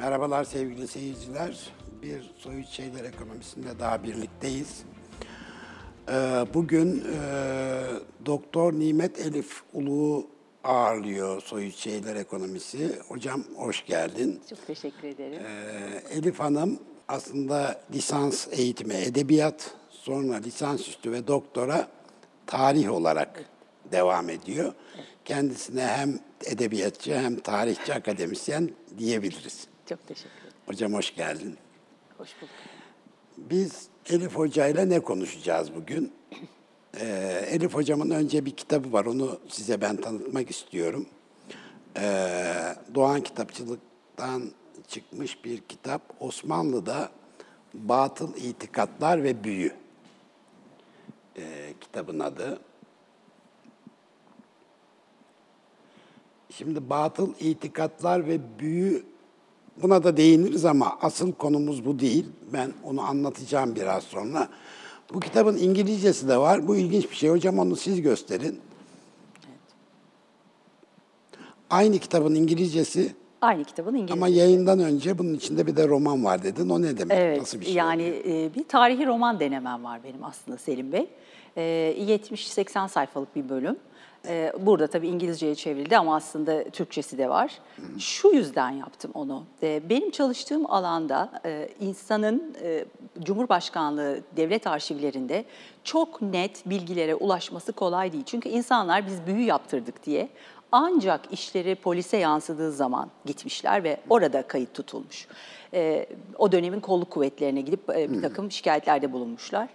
Merhabalar sevgili seyirciler. Bir Soyut Şeyler Ekonomisi'nde daha birlikteyiz. Ee, bugün e, Doktor Nimet Elif Uluğ ağırlıyor Soyut Şeyler Ekonomisi. Hocam hoş geldin. Çok teşekkür ederim. Ee, Elif Hanım aslında lisans eğitimi edebiyat, sonra lisansüstü ve doktora tarih olarak devam ediyor. Kendisine hem edebiyatçı hem tarihçi akademisyen diyebiliriz. Çok teşekkür ederim. Hocam hoş geldin. Hoş bulduk. Biz Elif Hoca ile ne konuşacağız bugün? Ee, Elif Hocamın önce bir kitabı var, onu size ben tanıtmak istiyorum. Ee, Doğan Kitapçılık'tan çıkmış bir kitap, Osmanlı'da Batıl İtikatlar ve Büyü. Ee, kitabın adı. Şimdi batıl itikatlar ve büyü buna da değiniriz ama asıl konumuz bu değil. Ben onu anlatacağım biraz sonra. Bu kitabın İngilizcesi de var. Bu ilginç bir şey. Hocam onu siz gösterin. Aynı kitabın İngilizcesi Aynı kitabın İngilizce. ama yayından önce bunun içinde bir de roman var dedin. O ne demek? Evet, Nasıl bir şey? yani oluyor? e, bir tarihi roman denemem var benim aslında Selim Bey. E, 70-80 sayfalık bir bölüm. E, burada tabii İngilizceye çevrildi ama aslında Türkçesi de var. Şu yüzden yaptım onu. E, benim çalıştığım alanda e, insanın e, Cumhurbaşkanlığı devlet arşivlerinde çok net bilgilere ulaşması kolay değil. Çünkü insanlar biz büyü yaptırdık diye ancak işleri polise yansıdığı zaman gitmişler ve orada kayıt tutulmuş. Ee, o dönemin kolluk kuvvetlerine gidip e, bir takım şikayetlerde bulunmuşlar.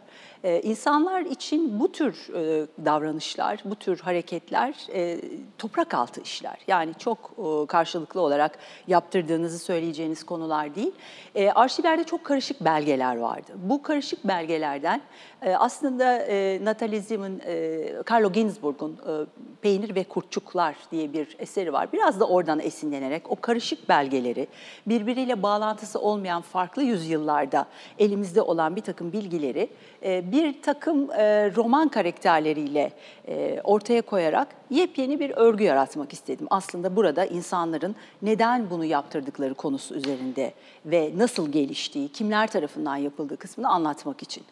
Ee, insanlar için bu tür e, davranışlar, bu tür hareketler e, toprak altı işler. Yani çok e, karşılıklı olarak yaptırdığınızı söyleyeceğiniz konular değil. E, arşivlerde çok karışık belgeler vardı. Bu karışık belgelerden e, aslında e, Natalizm'in, e, Carlo Ginzburg'un e, Peynir ve Kurtçuklar diye bir eseri var. Biraz da oradan esinlenerek o karışık belgeleri, birbiriyle bağlantısı olmayan farklı yüzyıllarda elimizde olan bir takım bilgileri e, bir takım e, roman karakterleriyle e, ortaya koyarak yepyeni bir örgü yaratmak istedim. Aslında burada insanların neden bunu yaptırdıkları konusu üzerinde ve nasıl geliştiği, kimler tarafından yapıldığı kısmını anlatmak için.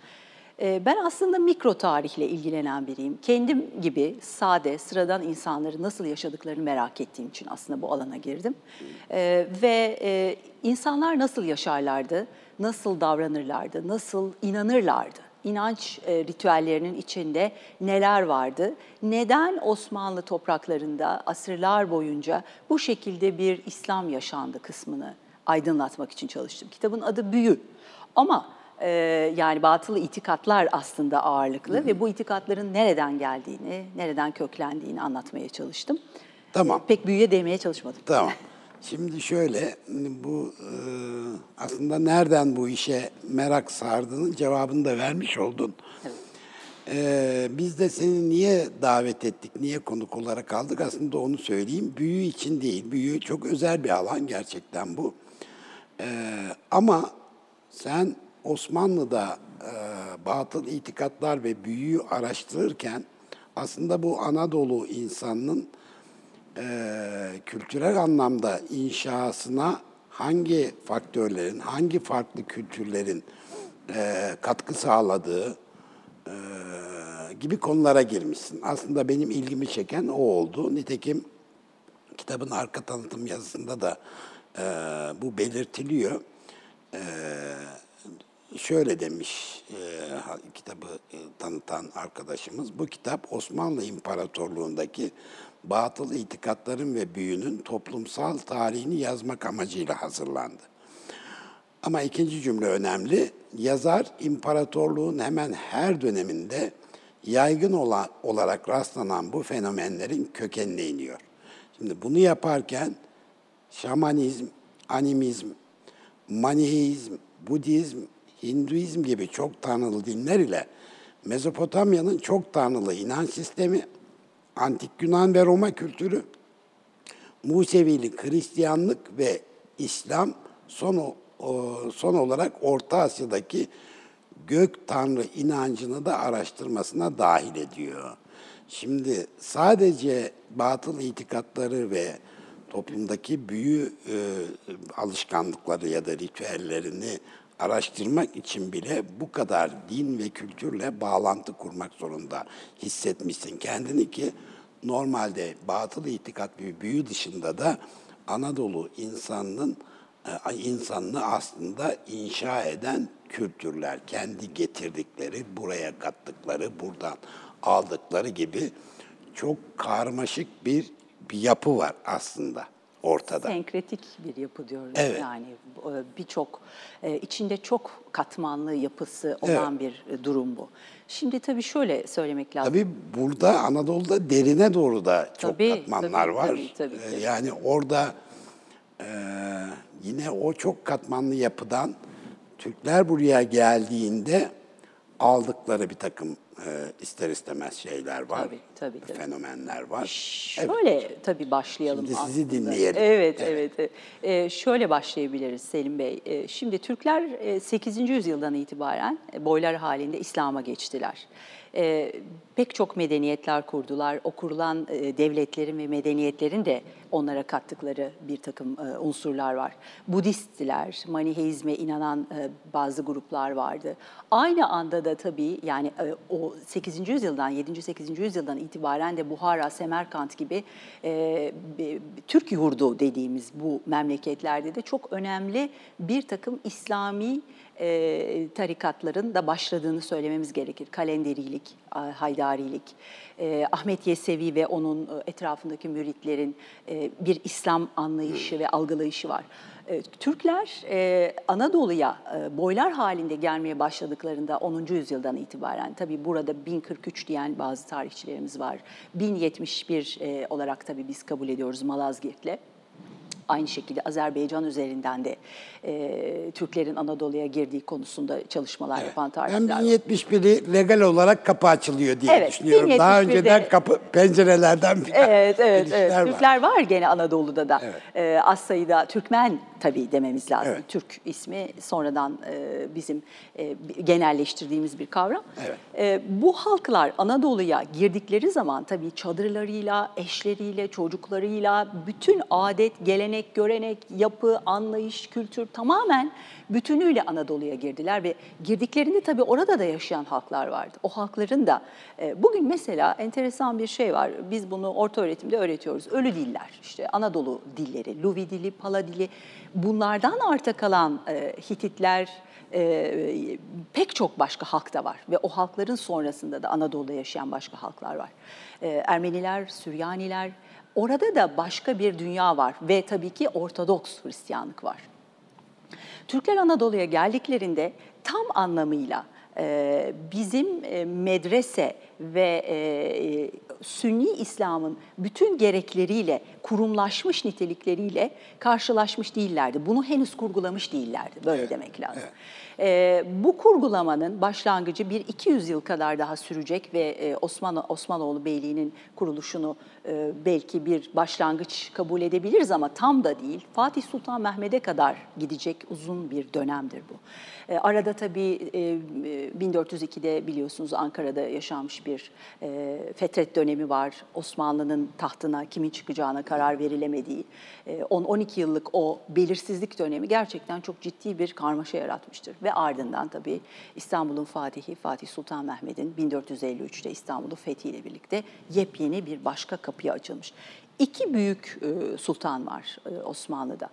Ben aslında mikro tarihle ilgilenen biriyim. Kendim gibi sade, sıradan insanları nasıl yaşadıklarını merak ettiğim için aslında bu alana girdim. Ve e, insanlar nasıl yaşarlardı, nasıl davranırlardı, nasıl inanırlardı? İnanç e, ritüellerinin içinde neler vardı? Neden Osmanlı topraklarında asırlar boyunca bu şekilde bir İslam yaşandı kısmını aydınlatmak için çalıştım. Kitabın adı Büyü. Ama ee, yani batılı itikatlar aslında ağırlıklı ve bu itikatların nereden geldiğini, nereden köklendiğini anlatmaya çalıştım. Tamam. Pek büyüye değmeye çalışmadım. Tamam. Şimdi şöyle, bu e, aslında nereden bu işe merak sardığının cevabını da vermiş oldun. E, biz de seni niye davet ettik, niye konuk olarak aldık aslında onu söyleyeyim. Büyü için değil, büyü çok özel bir alan gerçekten bu. E, ama sen Osmanlı'da e, batıl itikatlar ve büyüyü araştırırken aslında bu Anadolu insanının e, kültürel anlamda inşasına hangi faktörlerin, hangi farklı kültürlerin e, katkı sağladığı e, gibi konulara girmişsin. Aslında benim ilgimi çeken o oldu. Nitekim kitabın arka tanıtım yazısında da e, bu belirtiliyor. E, şöyle demiş e, kitabı e, tanıtan arkadaşımız, bu kitap Osmanlı İmparatorluğundaki batıl itikatların ve büyünün toplumsal tarihini yazmak amacıyla hazırlandı. Ama ikinci cümle önemli. Yazar imparatorluğun hemen her döneminde yaygın ola- olarak rastlanan bu fenomenlerin kökenine iniyor. Şimdi bunu yaparken şamanizm, animizm, maniheizm, Budizm, Hinduizm gibi çok tanrılı dinler ile Mezopotamya'nın çok tanrılı inanç sistemi, Antik Yunan ve Roma kültürü, Musevilik, Hristiyanlık ve İslam son, son olarak Orta Asya'daki gök tanrı inancını da araştırmasına dahil ediyor. Şimdi sadece batıl itikatları ve toplumdaki büyü e, alışkanlıkları ya da ritüellerini araştırmak için bile bu kadar din ve kültürle bağlantı kurmak zorunda hissetmişsin kendini ki normalde batıl itikat ve büyü dışında da Anadolu insanının e, insanını aslında inşa eden kültürler, kendi getirdikleri, buraya kattıkları, buradan aldıkları gibi çok karmaşık bir, bir yapı var aslında ortada. Senkretik bir yapı diyoruz. Evet. Yani e, birçok e, içinde çok katmanlı yapısı olan bir e, durum bu. Şimdi tabii şöyle söylemek lazım. Tabii burada Anadolu'da derine doğru da çok Tabii, katmanlar tabii, var. tabii, tabii, tabii. Yani orada e, yine o çok katmanlı yapıdan Türkler buraya geldiğinde aldıkları bir takım e, ister istemez şeyler var. Tabii, tabii, tabii. Fenomenler var. Evet. Şöyle tabii başlayalım Şimdi sizi aslında. dinleyelim. Evet, Evet. evet. Ee, şöyle başlayabiliriz Selim Bey. Ee, şimdi Türkler e, 8. yüzyıldan itibaren e, boylar halinde İslam'a geçtiler. Ee, pek çok medeniyetler kurdular. O kurulan e, devletlerin ve medeniyetlerin de onlara kattıkları bir takım e, unsurlar var. Budisttiler, Maniheizme inanan e, bazı gruplar vardı. Aynı anda da tabii yani e, o 8. yüzyıldan, 7. 8. yüzyıldan itibaren de Buhara, Semerkant gibi e, Türk yurdu dediğimiz bu memleketlerde de çok önemli bir takım İslami e, tarikatların da başladığını söylememiz gerekir. Kalenderilik, Haydarilik, e, Ahmet Yesevi ve onun e, etrafındaki müritlerin e, bir İslam anlayışı ve algılayışı var. E, Türkler e, Anadolu'ya e, boylar halinde gelmeye başladıklarında 10. yüzyıldan itibaren tabii burada 1043 diyen bazı tarihçilerimiz var. 1071 e, olarak tabii biz kabul ediyoruz Malazgirt'le. Aynı şekilde Azerbaycan üzerinden de e, Türklerin Anadolu'ya girdiği konusunda çalışmalar yapan Ben tarihçiler var. 1071'i legal olarak kapı açılıyor diye Evet, düşünüyorum. Daha 1071'de önceden kapı pencerelerden bir Evet, evet, evet. var. Türkler var gene Anadolu'da da. Evet. Ee, az sayıda Türkmen tabii dememiz lazım. Evet. Türk ismi sonradan e, bizim e, genelleştirdiğimiz bir kavram. Evet. E, bu halklar Anadolu'ya girdikleri zaman tabii çadırlarıyla, eşleriyle, çocuklarıyla bütün adet, gelenek, görenek, yapı, anlayış, kültür tamamen bütünüyle Anadolu'ya girdiler ve girdiklerinde tabii orada da yaşayan halklar vardı. O halkların da e, bugün mesela enteresan bir şey var. Biz bunu orta öğretimde öğretiyoruz. Ölü diller, işte Anadolu dilleri, Luvi dili, Pala dili. Bunlardan arta kalan e, Hititler, e, pek çok başka halk da var ve o halkların sonrasında da Anadolu'da yaşayan başka halklar var. E, Ermeniler, Süryaniler, orada da başka bir dünya var ve tabii ki Ortodoks Hristiyanlık var. Türkler Anadolu'ya geldiklerinde tam anlamıyla e, bizim e, medrese ve e, Sünni İslam'ın bütün gerekleriyle, kurumlaşmış nitelikleriyle karşılaşmış değillerdi. Bunu henüz kurgulamış değillerdi, böyle demek lazım. E, bu kurgulamanın başlangıcı bir 200 yıl kadar daha sürecek ve e, Osman Osmanoğlu Beyliği'nin kuruluşunu e, belki bir başlangıç kabul edebiliriz ama tam da değil. Fatih Sultan Mehmet'e kadar gidecek uzun bir dönemdir bu. E, arada tabii e, e, 1402'de biliyorsunuz Ankara'da yaşanmış bir e, fetret dönemi var. Osmanlı'nın tahtına kimin çıkacağına karar verilemediği. E, 10-12 yıllık o belirsizlik dönemi gerçekten çok ciddi bir karmaşa yaratmıştır. Ve ardından tabii İstanbul'un Fatihi Fatih Sultan Mehmet'in 1453'te İstanbul'u fethiyle birlikte yepyeni bir başka kapıya açılmış. İki büyük e, sultan var e, Osmanlı'da.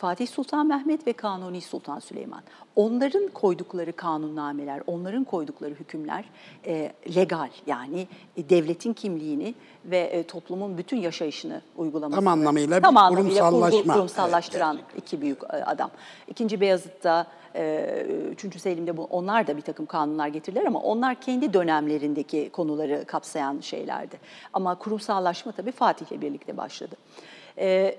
Fatih Sultan Mehmet ve Kanuni Sultan Süleyman. Onların koydukları kanunnameler, onların koydukları hükümler e, legal yani e, devletin kimliğini ve e, toplumun bütün yaşayışını uygulaması. Tam anlamıyla bir tam anlamıyla kurgu- kurumsallaşma. kurumsallaştıran Evet, iki büyük e, adam. İkinci Beyazıt'ta, e, Üçüncü Selim'de bu, onlar da bir takım kanunlar getirdiler ama onlar kendi dönemlerindeki konuları kapsayan şeylerdi. Ama kurumsallaşma tabii Fatih'le birlikte başladı. E,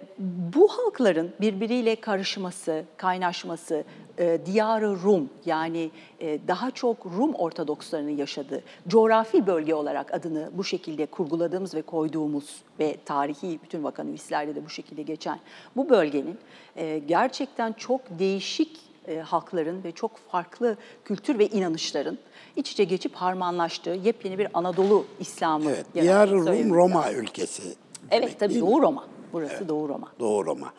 bu halkların birbiriyle karışması, kaynaşması, e, diyarı Rum yani e, daha çok Rum Ortodokslarının yaşadığı coğrafi bölge olarak adını bu şekilde kurguladığımız ve koyduğumuz ve tarihi bütün vakanüvislerde de bu şekilde geçen bu bölgenin e, gerçekten çok değişik e, halkların ve çok farklı kültür ve inanışların iç içe geçip harmanlaştığı yepyeni bir Anadolu İslamı Evet, Diyar Rum Roma ülkesi. Evet tabii? Doğu Roma. Burası Doğu Roma. Doğu Roma.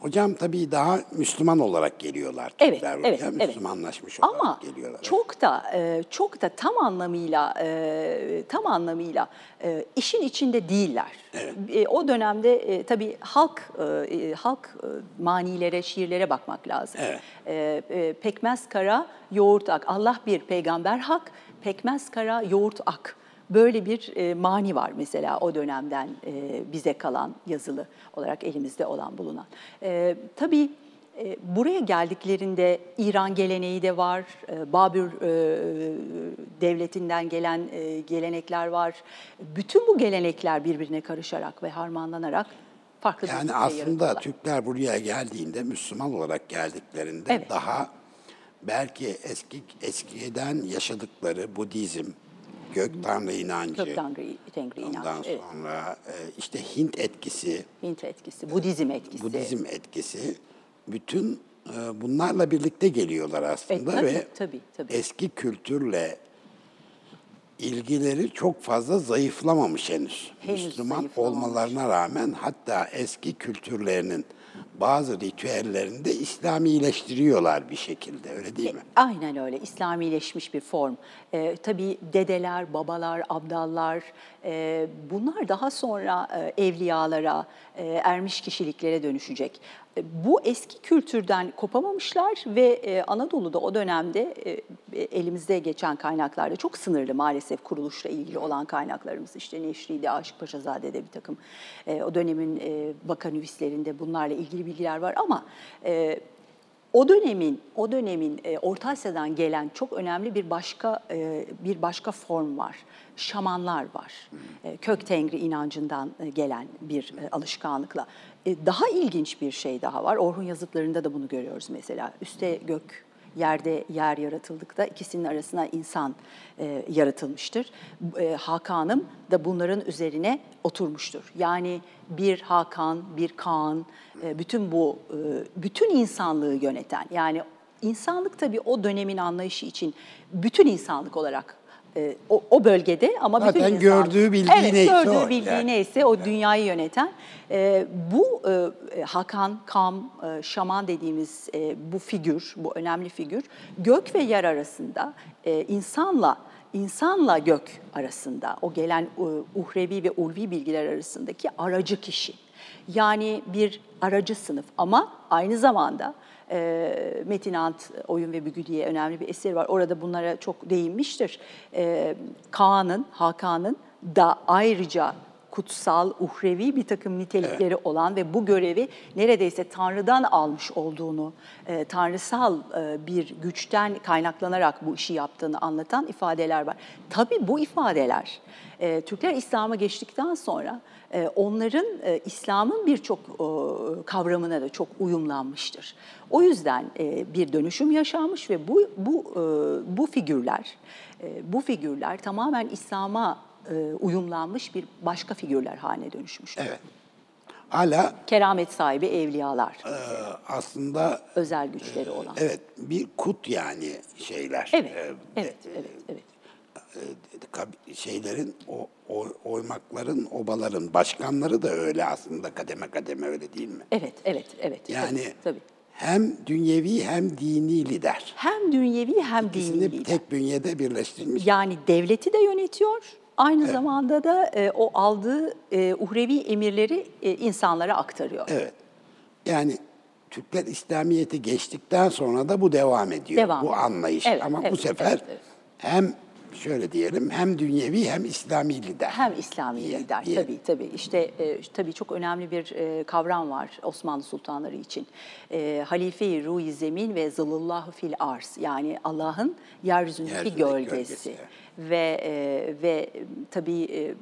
Hocam tabii daha Müslüman olarak geliyorlar Evet, Türkler evet, buraya. evet. Müslümanlaşmış olarak Ama geliyorlar. çok da e, çok da tam anlamıyla e, tam anlamıyla e, işin içinde değiller. E, O dönemde tabii halk halk manilere, şiirlere bakmak lazım. Evet. Pekmez kara, yoğurt ak. Allah bir, peygamber hak. Pekmez kara, yoğurt ak. Böyle bir e, mani var mesela o dönemden e, bize kalan yazılı olarak elimizde olan bulunan. E, tabii e, buraya geldiklerinde İran geleneği de var, e, Babür e, devletinden gelen e, gelenekler var. Bütün bu gelenekler birbirine karışarak ve harmanlanarak farklı bir Yani ülke aslında yaratıyorlar. Türkler buraya geldiğinde Müslüman olarak geldiklerinde Evet. daha belki eski eskiden yaşadıkları Budizm, gök tanrı inancı, Kök Tengri, Tengri ondan inancı, evet. sonra e, işte Hint etkisi, Hint etkisi, Budizm etkisi. Budizm etkisi bütün e, bunlarla birlikte geliyorlar aslında tabii, ve tabii, tabii. eski kültürle ilgileri çok fazla zayıflamamış henüz. Henüz Müslüman olmalarına rağmen hatta eski kültürlerinin bazı ritüellerini de İslamileştiriyorlar bir şekilde öyle değil mi? Aynen öyle, İslamileşmiş bir form. Ee, tabii dedeler, babalar, abdallar, e, bunlar daha sonra e, evliyalara, e, ermiş kişiliklere dönüşecek. E, bu eski kültürden kopamamışlar ve e, Anadolu'da o dönemde e, elimizde geçen kaynaklarda çok sınırlı maalesef kuruluşla ilgili olan kaynaklarımız. İşte Neşri'de, Aşık Paşazade'de bir takım e, o dönemin e, vakanüvislerinde bunlarla ilgili bilgiler var ama... E, o dönemin o dönemin e, Orta Asya'dan gelen çok önemli bir başka e, bir başka form var. Şamanlar var. E, kök tengri inancından e, gelen bir e, alışkanlıkla. E, daha ilginç bir şey daha var. Orhun yazıtlarında da bunu görüyoruz mesela. Üste gök yerde yer yaratıldıkta ikisinin arasına insan e, yaratılmıştır. E, Hakan'ım da bunların üzerine oturmuştur. Yani bir Hakan, bir Kaan, e, bütün bu e, bütün insanlığı yöneten yani insanlık tabii o dönemin anlayışı için bütün insanlık olarak e, o, o bölgede ama bütün Zaten insanlık. gördüğü, bildiği evet, neyse gördüğü, o bildiği yani. neyse o dünyayı yöneten e, bu e, Hakan, Kam, e, Şaman dediğimiz e, bu figür, bu önemli figür gök ve yer arasında e, insanla insanla gök arasında o gelen e, uhrevi ve ulvi bilgiler arasındaki aracı kişi. Yani bir aracı sınıf ama aynı zamanda e, Metin Ant Oyun ve Bügü diye önemli bir eseri var. Orada bunlara çok değinmiştir. E, Kaan'ın, Hakan'ın da ayrıca kutsal, uhrevi bir takım nitelikleri olan ve bu görevi neredeyse Tanrı'dan almış olduğunu, e, tanrısal e, bir güçten kaynaklanarak bu işi yaptığını anlatan ifadeler var. Tabii bu ifadeler e, Türkler İslam'a geçtikten sonra e, onların e, İslam'ın birçok e, kavramına da çok uyumlanmıştır. O yüzden e, bir dönüşüm yaşanmış ve bu bu e, bu figürler e, bu figürler tamamen İslam'a e, uyumlanmış bir başka figürler haline dönüşmüştür. Evet. Hala Keramet sahibi evliyalar, e, aslında özel güçleri olan. evet bir kut yani şeyler. Evet, E, evet, evet, evet. kab- şeylerin o, o oymakların, obaların başkanları da öyle aslında kademe kademe öyle değil mi? Evet, evet, evet. Yani tabii, tabii. hem dünyevi hem dini lider. Hem dünyevi hem dini İkisini lider. tek bünyede birleştirmiş. Yani devleti de yönetiyor, aynı zamanda da e, o aldığı e, uhrevi emirleri e, insanlara aktarıyor. Evet. Yani Türkler İslamiyet'i geçtikten sonra da bu devam ediyor. Devam bu anlayış. Evet, Ama bu evet, sefer evet, evet. hem şöyle diyelim hem dünyevi hem İslami lider. Hem İslami diye- lider diye. tabii tabii. İşte e, tabii çok önemli bir e, kavram var Osmanlı sultanları için. E, Halife-i Ruhi Zemin ve Zıllullahu fil arz yani Allah'ın yeryüzündeki Yeryüzündeki gölgesi. gölgesi, evet. Ve e, ve tabii e,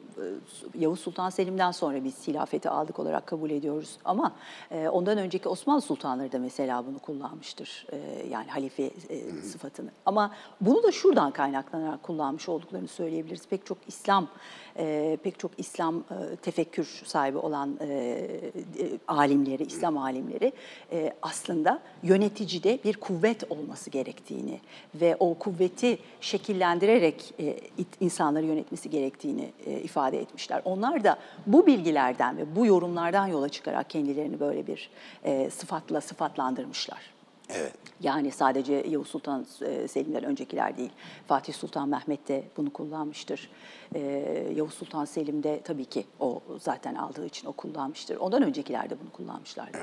Yavuz Sultan Selim'den sonra biz hilafeti aldık olarak kabul ediyoruz. Ama e, ondan önceki Osmanlı sultanları da mesela bunu kullanmıştır. E, yani halife e, sıfatını. Ama bunu da şuradan kaynaklanarak kullanmış olduklarını söyleyebiliriz. Pek çok İslam e, pek çok İslam e, tefekkür sahibi olan e, e, alimleri, İslam alimleri e, aslında yöneticide bir kuvvet olması gerektiğini ve o kuvveti şekillendirerek e, insanları yönetmesi gerektiğini e, ifade etmişler. Onlar da bu bilgilerden ve bu yorumlardan yola çıkarak kendilerini böyle bir e, sıfatla sıfatlandırmışlar. Evet. Yani sadece Yavuz Sultan e, Selim'den öncekiler değil. Fatih Sultan Mehmet de bunu kullanmıştır. Yavuz Sultan Selim de tabii ki o zaten aldığı için o kullanmıştır. Ondan öncekiler de bunu kullanmışlardı.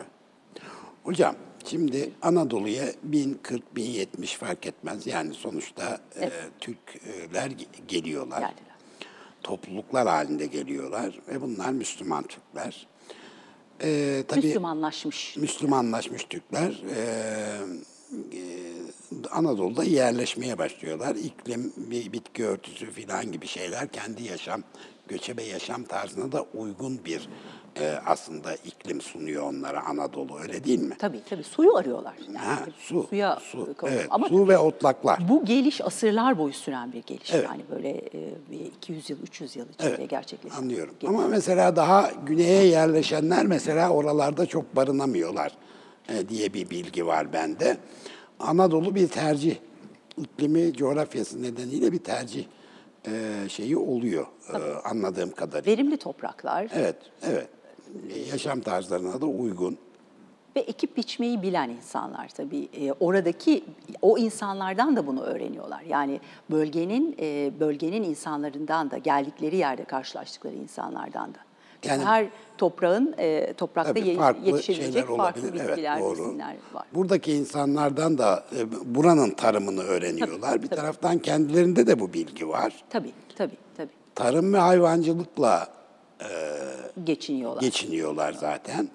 Hocam şimdi Anadolu'ya 1040, 1070 fark etmez. Yani sonuçta e, Türkler ge- geliyorlar. Geldiler. Topluluklar halinde geliyorlar ve bunlar Müslüman Türkler. E, tabii Müslümanlaşmış. Müslümanlaşmış Türkler e, e, Anadolu'da yerleşmeye başlıyorlar. İklim, bir bitki örtüsü filan gibi şeyler kendi yaşam, göçebe yaşam tarzına da uygun bir e, aslında iklim sunuyor onlara Anadolu öyle değil mi? Tabii tabii suyu arıyorlar. Yani Ha, su, suya su, evet, Ama su ve otlaklar. bu geliş asırlar boyu süren bir geliş. Evet. Yani böyle e, bir 200 yıl, 300 yıl içinde Evet, gerçekleşen. Anlıyorum. geliş. Ama mesela daha güneye yerleşenler mesela oralarda çok barınamıyorlar e, diye bir bilgi var bende. Anadolu bir tercih. İklimi, coğrafyası nedeniyle bir tercih e, şeyi oluyor e, anladığım kadarıyla. Verimli topraklar Evet, evet. E, Yaşam tarzlarına da uygun. ve ekip biçmeyi bilen insanlar tabii. E, oradaki o insanlardan da bunu öğreniyorlar. Yani bölgenin e, bölgenin insanlarından da geldikleri yerde karşılaştıkları insanlardan da. Yani- Her toprağın e, toprakta Tabii farklı yetişebilecek farklı olabilir. bitkiler, evet, doğru. var. Buradaki insanlardan da e, buranın tarımını öğreniyorlar. bir taraftan kendilerinde de bu bilgi var. Tabii, tabii, tabii. Tarım ve hayvancılıkla Geçiniyorlar. geçiniyorlar zaten.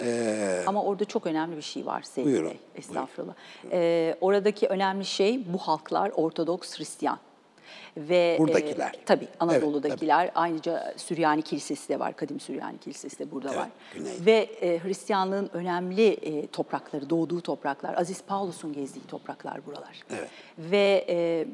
Ee, Ama orada çok önemli bir şey var Sevgi Buyurun, Bey. Estağfurullah. Ee, oradaki önemli şey bu halklar Ortodoks Hristiyan. Ve Buradakiler. E, tabii Evet, Anadolu'dakiler. Ayrıca Süryani Kilisesi de var. Kadim Süryani Kilisesi de burada Evet, var. güneyde. Ve e, Hristiyanlığın önemli e, toprakları, doğduğu topraklar, Aziz Paulus'un gezdiği topraklar buralar. Evet. Ve e, e,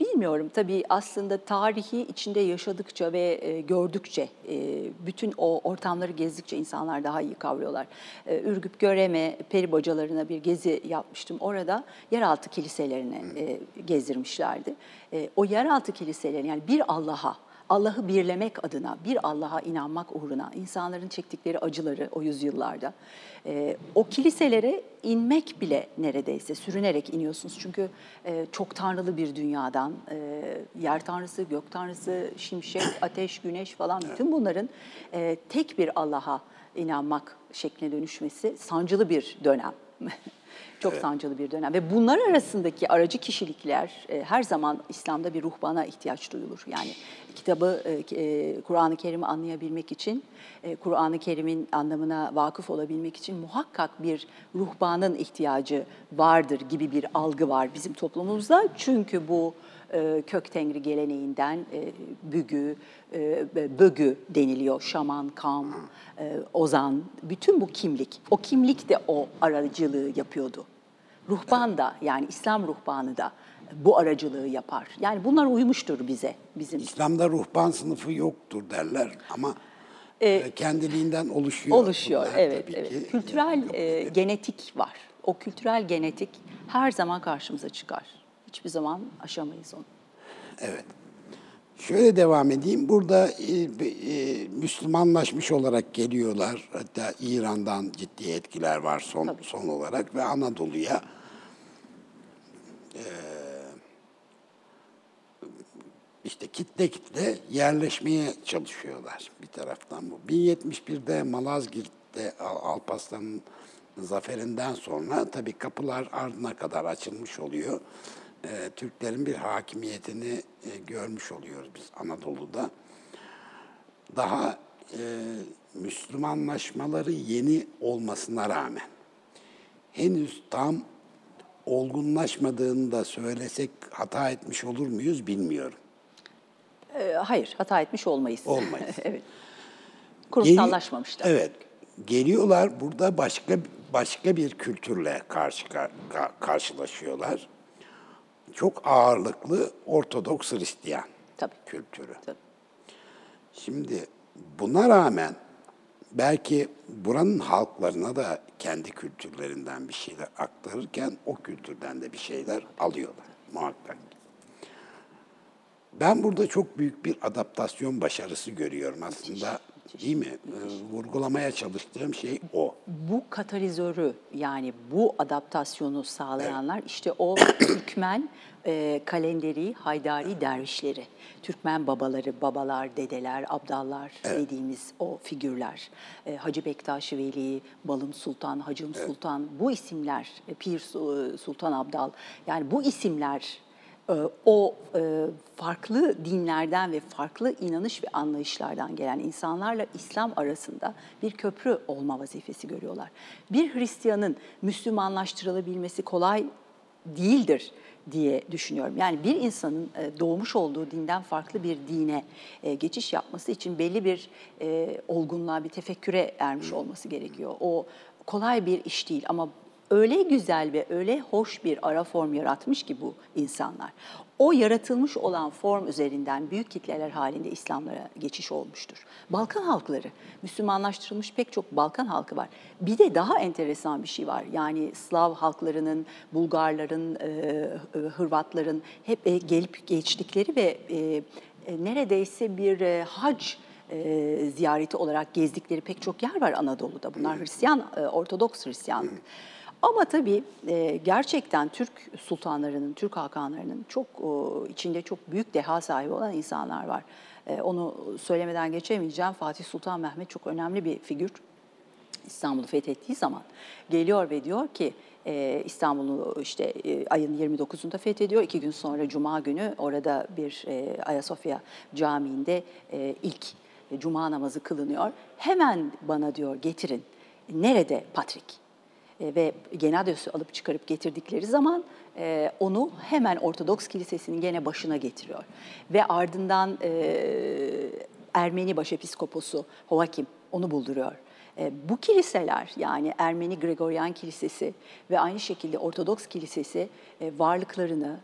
bilmiyorum tabii aslında tarihi içinde yaşadıkça ve e, gördükçe, e, bütün o ortamları gezdikçe insanlar daha iyi kavruyorlar. E, Ürgüp Göreme peri bacalarına bir gezi yapmıştım. Orada yeraltı kiliselerini e, gezdirmişlerdi. E, o yeraltı kiliselerini yani bir Allah'a Allah'ı birlemek adına, bir Allah'a inanmak uğruna insanların çektikleri acıları o yüzyıllarda, e, o kiliselere inmek bile neredeyse sürünerek iniyorsunuz. Çünkü e, çok tanrılı bir dünyadan, e, yer tanrısı, gök tanrısı, şimşek, ateş, güneş falan bütün bunların e, tek bir Allah'a inanmak şekline dönüşmesi sancılı bir dönem. Çok sancılı bir dönem ve bunlar arasındaki aracı kişilikler e, her zaman İslam'da bir ruhbana ihtiyaç duyulur. Yani kitabı, e, e, Kur'an-ı Kerim'i anlayabilmek için, e, Kur'an-ı Kerim'in anlamına vakıf olabilmek için muhakkak bir ruhbanın ihtiyacı vardır gibi bir algı var bizim toplumumuzda. Çünkü bu e, kök tengri geleneğinden e, bügü, bögü deniliyor. Şaman, kam, ozan, bütün bu kimlik. O kimlik de o aracılığı yapıyordu. Ruhban da yani İslam ruhbanı da bu aracılığı yapar. Yani bunlar uymuştur bize, bizim. İslam'da ruhban sınıfı yoktur derler ama e, kendiliğinden oluşuyor. Oluşuyor, bunlar evet, evet. ki. Kültürel e, genetik var. O kültürel genetik her zaman karşımıza çıkar. Hiçbir zaman aşamayız onu. Evet. Şöyle devam edeyim. Burada e, e, Müslümanlaşmış olarak geliyorlar. Hatta İran'dan ciddi etkiler var son Tabii. son olarak ve Anadolu'ya e, işte kitle kitle yerleşmeye çalışıyorlar bir taraftan bu. 1071'de Malazgirt'te Al- Alparslan'ın zaferinden sonra tabii kapılar ardına kadar açılmış oluyor. Ee, Türklerin bir hakimiyetini e, görmüş oluyoruz biz Anadolu'da. Daha e, Müslümanlaşmaları yeni olmasına rağmen henüz tam olgunlaşmadığını da söylesek hata etmiş olur muyuz bilmiyorum. E, hayır, hata etmiş olmayız. Olmayız. evet. Kurumsallaşmamışlar. Evet. Geliyorlar burada başka başka bir kültürle karşı ka- ka- karşılaşıyorlar. Çok ağırlıklı Ortodoks Hristiyan Tabii. kültürü. Tabii. Şimdi buna rağmen belki buranın halklarına da kendi kültürlerinden bir şeyler aktarırken o kültürden de bir şeyler alıyorlar muhakkak. Ben burada çok büyük bir adaptasyon başarısı görüyorum aslında. Değil mi? Ee, vurgulamaya çalıştığım şey o. Bu katalizörü yani bu adaptasyonu sağlayanlar işte o Türkmen e, kalenderi, Haydari dervişleri. Türkmen babaları, babalar, dedeler, abdallar dediğimiz o figürler. E, Hacı Bektaş Veli, Balım Sultan, Hacım Sultan bu isimler, e, Pir Su- Sultan Abdal yani bu isimler e, o e, farklı dinlerden ve farklı inanış ve anlayışlardan gelen insanlarla İslam arasında bir köprü olma vazifesi görüyorlar. Bir Hristiyanın Müslümanlaştırılabilmesi kolay değildir diye düşünüyorum. Yani bir insanın e, doğmuş olduğu dinden farklı bir dine e, geçiş yapması için belli bir olgunluğa, bir tefekküre ermiş olması gerekiyor. O kolay bir iş değil ama öyle güzel ve öyle hoş bir ara form yaratmış ki bu insanlar. O yaratılmış olan form üzerinden büyük kitleler halinde İslamlara geçiş olmuştur. Balkan halkları, Müslümanlaştırılmış pek çok Balkan halkı var. Bir de daha enteresan bir şey var. Yani Slav halklarının, Bulgarların, e, e, Hırvatların hep e, gelip geçtikleri ve neredeyse bir hac e, ziyareti olarak gezdikleri pek çok yer var Anadolu'da. Bunlar Hristiyan, e, Ortodoks Hristiyanlık. Ama tabii e, gerçekten Türk sultanlarının, Türk hakanlarının çok içinde çok büyük deha sahibi olan insanlar var. E, onu söylemeden geçemeyeceğim. Fatih Sultan Mehmet çok önemli bir figür. İstanbul'u fethettiği zaman geliyor ve diyor ki e, İstanbul'u işte ayın 29'unda fethediyor. İki gün sonra Cuma günü orada bir Ayasofya Camii'nde ilk Cuma namazı kılınıyor. Hemen bana diyor getirin. Nerede Patrik? E, ve Genadios'u alıp çıkarıp getirdikleri zaman e, onu hemen Ortodoks Kilisesi'nin gene başına getiriyor. Ve ardından e, Ermeni başepiskoposu Hoakim onu bulduruyor. Bu kiliseler yani Ermeni Gregorian Kilisesi ve aynı şekilde Ortodoks Kilisesi varlıklarını,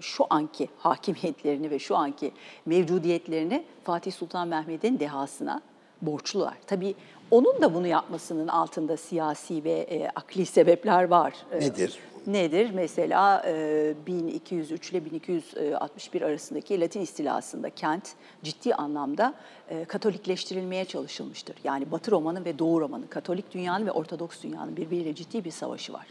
şu anki hakimiyetlerini ve şu anki mevcudiyetlerini Fatih Sultan Mehmet'in dehasına borçlular. Tabii onun da bunu yapmasının altında siyasi ve e, akli sebepler var. E, Nedir? Nedir? Mesela e, 1203 ile 1261 arasındaki Latin istilasında kent ciddi anlamda e, Katolikleştirilmeye çalışılmıştır. Yani Batı Roma'nın ve Doğu Roma'nın, Katolik dünyanın ve Ortodoks dünyanın birbiriyle ciddi bir savaşı var.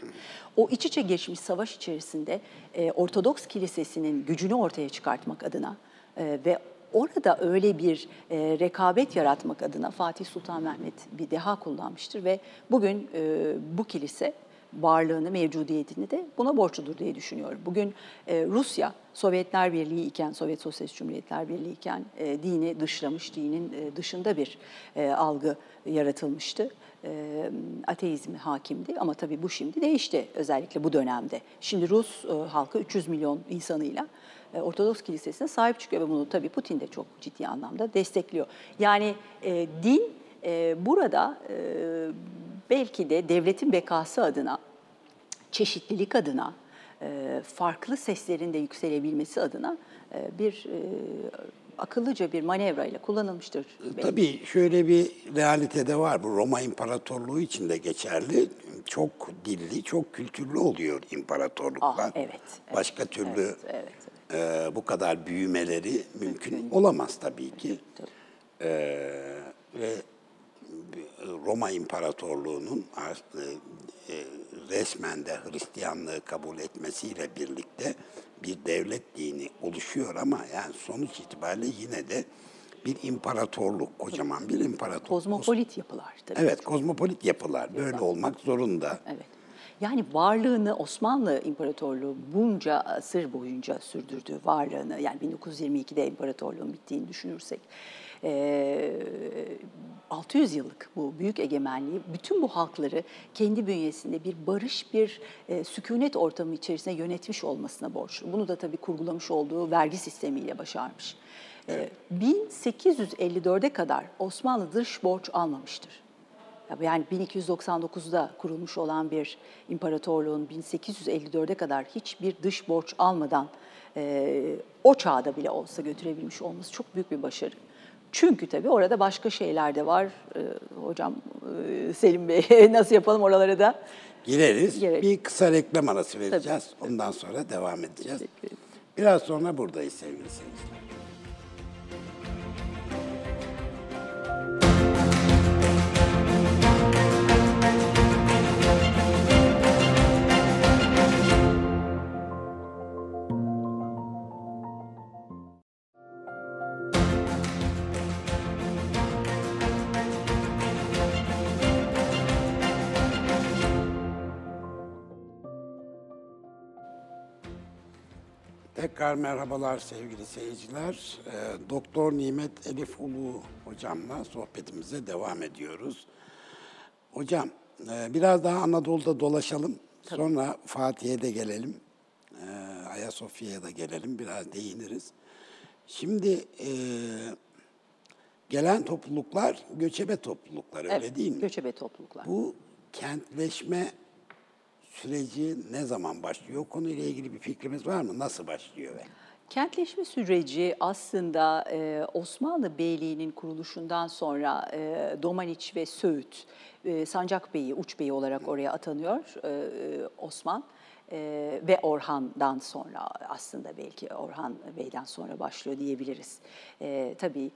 O iç içe geçmiş savaş içerisinde e, Ortodoks kilisesinin gücünü ortaya çıkartmak adına e, ve Orada öyle bir e, rekabet yaratmak adına Fatih Sultan Mehmet bir deha kullanmıştır ve bugün e, bu kilise varlığını, mevcudiyetini de buna borçludur diye düşünüyorum. Bugün e, Rusya, Sovyetler Birliği iken, Sovyet Sosyalist Cumhuriyetler Birliği iken e, dini dışlamış, dinin e, dışında bir e, algı yaratılmıştı. E, ateizm hakimdi ama tabii bu şimdi değişti özellikle bu dönemde. Şimdi Rus e, halkı 300 milyon insanıyla Ortodoks Kilisesi'ne sahip çıkıyor ve bunu tabii Putin de çok ciddi anlamda destekliyor. Yani e, din e, burada e, belki de devletin bekası adına, çeşitlilik adına, e, farklı seslerin de yükselebilmesi adına e, bir e, akıllıca bir manevra ile kullanılmıştır. belki. Tabii şöyle bir realite de var. Bu Roma İmparatorluğu için de geçerli. Çok dilli, çok kültürlü oluyor imparatorluklar. Ah, evet, evet, Başka türlü evet, evet, e, bu kadar büyümeleri mümkün olamaz tabii ki. E, ve Roma İmparatorluğu'nun ar- e, e, resmen de Hristiyanlığı kabul etmesiyle birlikte bir devlet dini oluşuyor ama yani sonuç itibariyle yine de bir imparatorluk, kocaman bir imparatorluk. Kozmopolit yapılar tabii. Evet, kozmopolit yapılar böyle olmak zorunda. Evet. Yani varlığını Osmanlı İmparatorluğu bunca asır boyunca sürdürdüğü varlığını yani 1922'de imparatorluğun bittiğini düşünürsek eee, 600 yıllık bu büyük egemenliği bütün bu halkları kendi bünyesinde bir barış, bir sükunet ortamı içerisinde yönetmiş olmasına borçlu. Bunu da tabii kurgulamış olduğu vergi sistemiyle başarmış. Eee, 1854'e kadar Osmanlı dış borç almamıştır. Yani 1299'da kurulmuş olan bir imparatorluğun 1854'e kadar hiçbir dış borç almadan e, o çağda bile olsa götürebilmiş olması çok büyük bir başarı. Çünkü tabii orada başka şeyler de var. E, hocam e, Selim Bey nasıl yapalım oralara da? Gireriz. Gerek. Bir kısa reklam arası vereceğiz. Ondan sonra devam edeceğiz. Biraz sonra buradayız sevgili seyirciler. Tekrar merhabalar sevgili seyirciler. Ee, Doktor Nimet Elif Ulu hocamla sohbetimize devam ediyoruz. Hocam e, biraz daha Anadolu'da dolaşalım. Sonra Fatih'e de gelelim. Ee, Ayasofya'ya da gelelim. Biraz değiniriz. Şimdi e, gelen topluluklar göçebe topluluklar öyle Evet, değil mi? Göçebe topluluklar. Bu kentleşme süreci ne zaman başlıyor? Konuyla ilgili bir fikrimiz var mı? Nasıl başlıyor? ve? Kentleşme süreci aslında e, Osmanlı Beyliği'nin kuruluşundan sonra e, Domaniç ve Söğüt, e, Sancak Bey'i, Uç Bey'i olarak oraya atanıyor e, e, Osman. E, ve Orhan'dan sonra aslında belki Orhan Bey'den sonra başlıyor diyebiliriz. E, tabii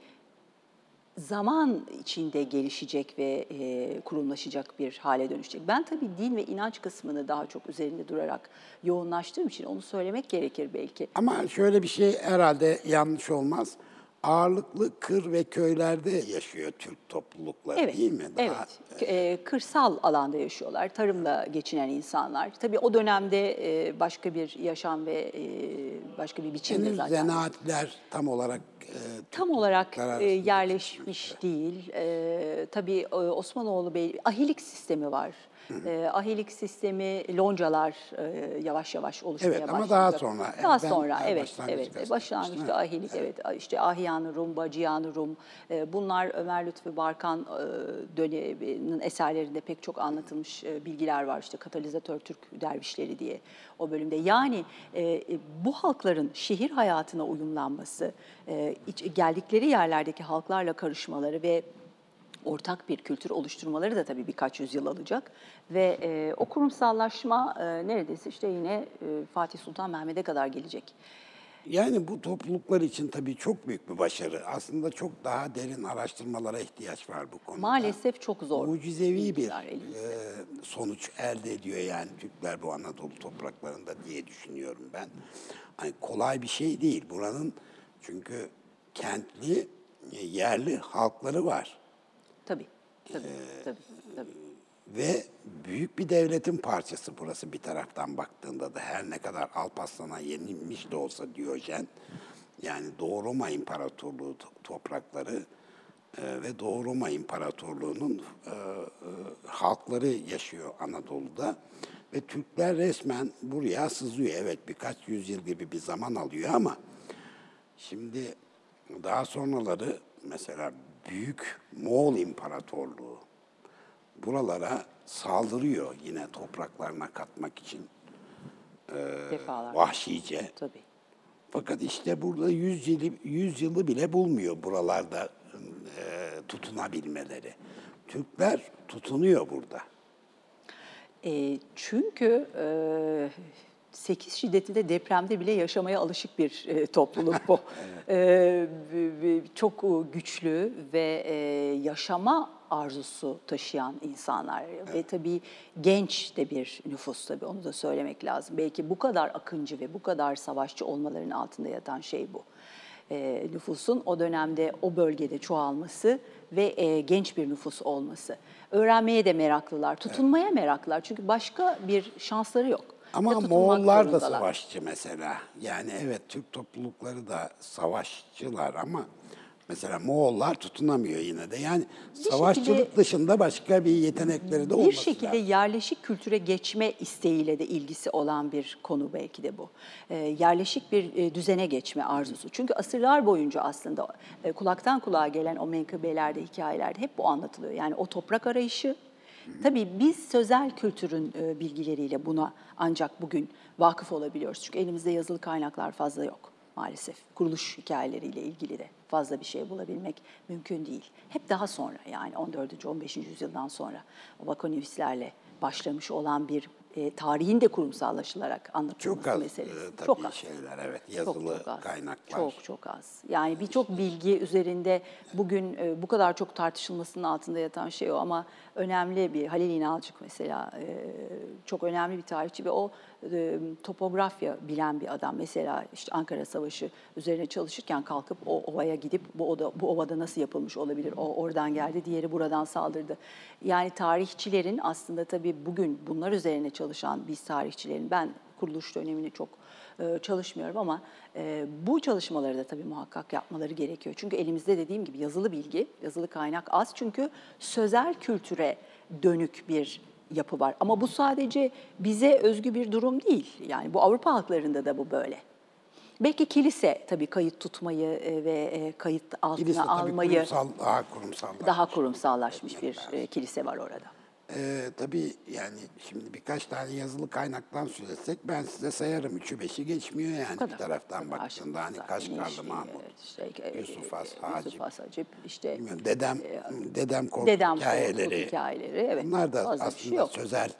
zaman içinde gelişecek ve e, kurumlaşacak bir hale dönüşecek. Ben tabii din ve inanç kısmını daha çok üzerinde durarak yoğunlaştığım için onu söylemek gerekir belki. Ama şöyle bir şey herhalde yanlış olmaz. Ağırlıklı kır ve köylerde yaşıyor Türk toplulukları Evet, değil mi? Daha- evet. E, kırsal alanda yaşıyorlar, tarımla geçinen insanlar. Tabii o dönemde e, başka bir yaşam ve e, başka bir biçimde Henüz zaten. zanaatler tam olarak e, Tam olarak e, yerleşmiş değil. E, tabii e, Osmanoğlu Bey, ahilik sistemi var. E, ahilik sistemi, loncalar e, yavaş yavaş oluşmaya Evet, ama başlayacak. daha sonra. Daha Ben sonra, daha evet, evet. Başlangıçta evet. ahilik, evet. İşte Ahyan-ı Rum, Bacıyan-ı Rum. E, bunlar Ömer Lütfü Barkan e, döneminin eserlerinde pek çok anlatılmış e, bilgiler var. İşte katalizatör Türk dervişleri diye o bölümde. Yani e, e, bu halkların şehir hayatına uyumlanması, e, iç- geldikleri yerlerdeki halklarla karışmaları ve ortak bir kültür oluşturmaları da tabii birkaç yüzyıl alacak. Ve e, o kurumsallaşma e, neredeyse işte yine e, Fatih Sultan Mehmet'e kadar gelecek. Yani bu topluluklar için tabii çok büyük bir başarı. Aslında çok daha derin araştırmalara ihtiyaç var bu konuda. Maalesef çok zor. Mucizevi bir e, sonuç elde ediyor yani Türkler bu Anadolu topraklarında diye düşünüyorum ben. Hani kolay bir şey değil. Buranın çünkü kentli, e, yerli halkları var. Tabii, tabii, Ee, tabii, tabii. Ve büyük bir devletin parçası burası bir taraftan baktığında da her ne kadar Alparslan'a yenilmiş de olsa Diyojen yani Doğu Roma İmparatorluğu to- toprakları e, ve Doğu Roma İmparatorluğu'nun e, e, halkları yaşıyor Anadolu'da ve Türkler resmen buraya sızıyor. Evet birkaç yüzyıl gibi bir zaman alıyor ama şimdi daha sonraları mesela Büyük Moğol İmparatorluğu buralara saldırıyor yine topraklarına katmak için Defalar. vahşice. Tabii. Fakat işte burada 100 yılı, 100 yılı bile bulmuyor buralarda e, tutunabilmeleri. Türkler tutunuyor burada. E, çünkü e, 8 şiddetinde depremde bile yaşamaya alışık bir e, topluluk bu. E, v- v- çok e, güçlü ve e, yaşama arzusu taşıyan insanlar ve tabii genç de bir nüfus tabii onu da söylemek lazım. Belki bu kadar akıncı ve bu kadar savaşçı olmalarının altında yatan şey bu. E, nüfusun o dönemde o bölgede çoğalması ve e, genç bir nüfus olması. Öğrenmeye de meraklılar, tutunmaya meraklılar çünkü başka bir şansları yok. Ama Moğollar da savaşçı mesela. Yani evet Türk toplulukları da savaşçılar ama mesela Moğollar tutunamıyor yine de. Yani savaşçılık şekilde- dışında başka bir yetenekleri de bir olması şekilde lazım. yerleşik kültüre geçme isteğiyle de ilgisi olan bir konu belki de bu. Ee, yerleşik bir e, düzene geçme arzusu. Çünkü asırlar boyunca aslında e, kulaktan kulağa gelen o menkıbelerde, hikayelerde hep bu anlatılıyor. Yani o toprak arayışı, Tabii biz sözel kültürün e, bilgileriyle buna ancak bugün vakıf olabiliyoruz. Çünkü elimizde yazılı kaynaklar fazla yok maalesef. Kuruluş hikayeleriyle ilgili de fazla bir şey bulabilmek mümkün değil. Hep daha sonra yani 14. 15. yüzyıldan sonra o Vakonivistlerle başlamış olan bir e, tarihin de kurumsallaşılarak anlatılması Çok az meselesi. e, tabii çok az. şeyler evet yazılı çok, çok az. kaynaklar. Çok çok az. Yani birçok bilgi üzerinde bugün e, bu kadar çok tartışılmasının altında yatan şey o ama önemli bir Halil İnalcık mesela e, çok önemli bir tarihçi ve o topografya bilen bir adam. Mesela işte Ankara Savaşı üzerine çalışırken kalkıp o ovaya gidip bu oda bu ovada nasıl yapılmış olabilir? O oradan geldi, diğeri buradan saldırdı. Yani tarihçilerin aslında tabii bugün bunlar üzerine çalışan biz tarihçilerin ben kuruluş dönemini çok çalışmıyorum ama bu çalışmaları da tabii muhakkak yapmaları gerekiyor. Çünkü elimizde dediğim gibi yazılı bilgi, yazılı kaynak az çünkü sözel kültüre dönük bir yapı var. Ama bu sadece bize özgü bir durum değil. Yani bu Avrupa halklarında da bu böyle. Belki kilise tabii kayıt tutmayı e, ve e, kayıt altına Kilise tabii almayı kurumsal, daha kurumsal. daha kurumsallaşmış bir e, kilise var orada. Ee, tabii yani şimdi birkaç tane yazılı kaynaktan söz etsek ben size sayarım. Üçü beşi geçmiyor yani bir taraftan baktığında. Hani Kaşgarlı Mahmut, işte, e, Yusuf Has, e, Hacip, Yusuf Has Hacip, işte bilmiyorum, dedem, dedem korku Dedem hikayeleri. Korkut hikayeleri. Evet, Bunlar da şey aslında yok. sözel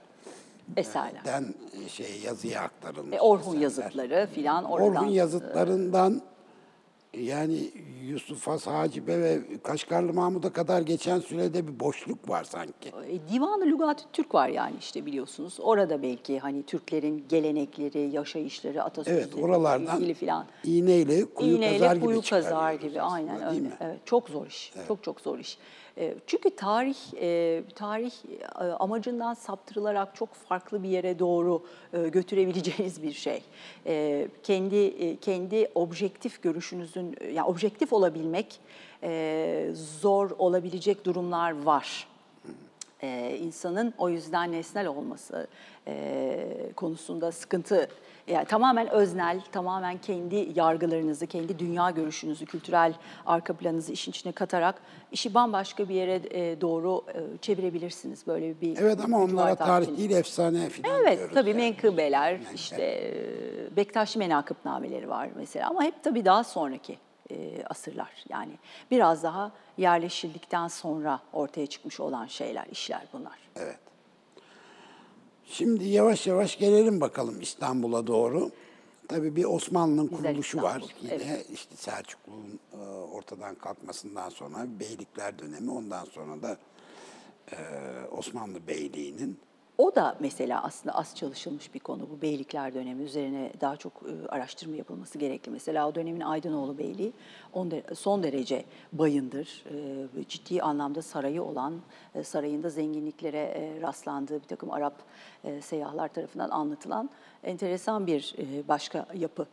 eserler. den şey yazıya aktarılmış. E, Orhun eserler. yazıtları filan oradan. Orhun yazıtlarından yani Yusuf Has Hacibe ve Kaşgarlı Mahmud'a kadar geçen sürede bir boşluk var sanki. E, Divan-ı Lügat-ı Türk var yani işte biliyorsunuz. Orada belki hani Türklerin gelenekleri, yaşayışları, atasözleri Evet oralardan ilgili filan. iğneyle kuyu İğneyle kazar gibi kuyu kazar gibi aynen öyle. mi? Evet, çok zor iş. Çok çok zor iş. Çünkü tarih tarih amacından saptırılarak çok farklı bir yere doğru götürebileceğiniz bir şey. Kendi kendi objektif görüşünüzün yani objektif olabilmek zor olabilecek durumlar var e, insanın o yüzden nesnel olması konusunda sıkıntı yani tamamen öznel, tamamen kendi yargılarınızı, kendi dünya görüşünüzü, kültürel arka planınızı işin içine katarak işi bambaşka bir yere e, doğru e, çevirebilirsiniz. Böyle bir Evet ama onlara tarih değil efsane filan Evet diyoruz. tabii yani. menkıbeler, işte e, Bektaşi menakıbnameleri var mesela ama hep tabii daha sonraki e, asırlar. Yani biraz daha yerleşildikten sonra ortaya çıkmış olan şeyler, işler bunlar. Evet. Şimdi yavaş yavaş gelelim bakalım İstanbul'a doğru. Tabii bir Osmanlı'nın kuruluşu var. Yine evet. işte Selçuklu'nun e, ortadan kalkmasından sonra beylikler dönemi, ondan sonra da e, Osmanlı Beyliği'nin O da mesela aslında az çalışılmış bir konu bu beylikler dönemi üzerine daha çok e, araştırma yapılması gerekli. Mesela o dönemin Aydınoğlu Beyliği son derece bayındır. E, Ciddi anlamda sarayı olan, e, sarayında zenginliklere rastlandığı bir takım Arap e, tarafından anlatılan enteresan bir başka yapı.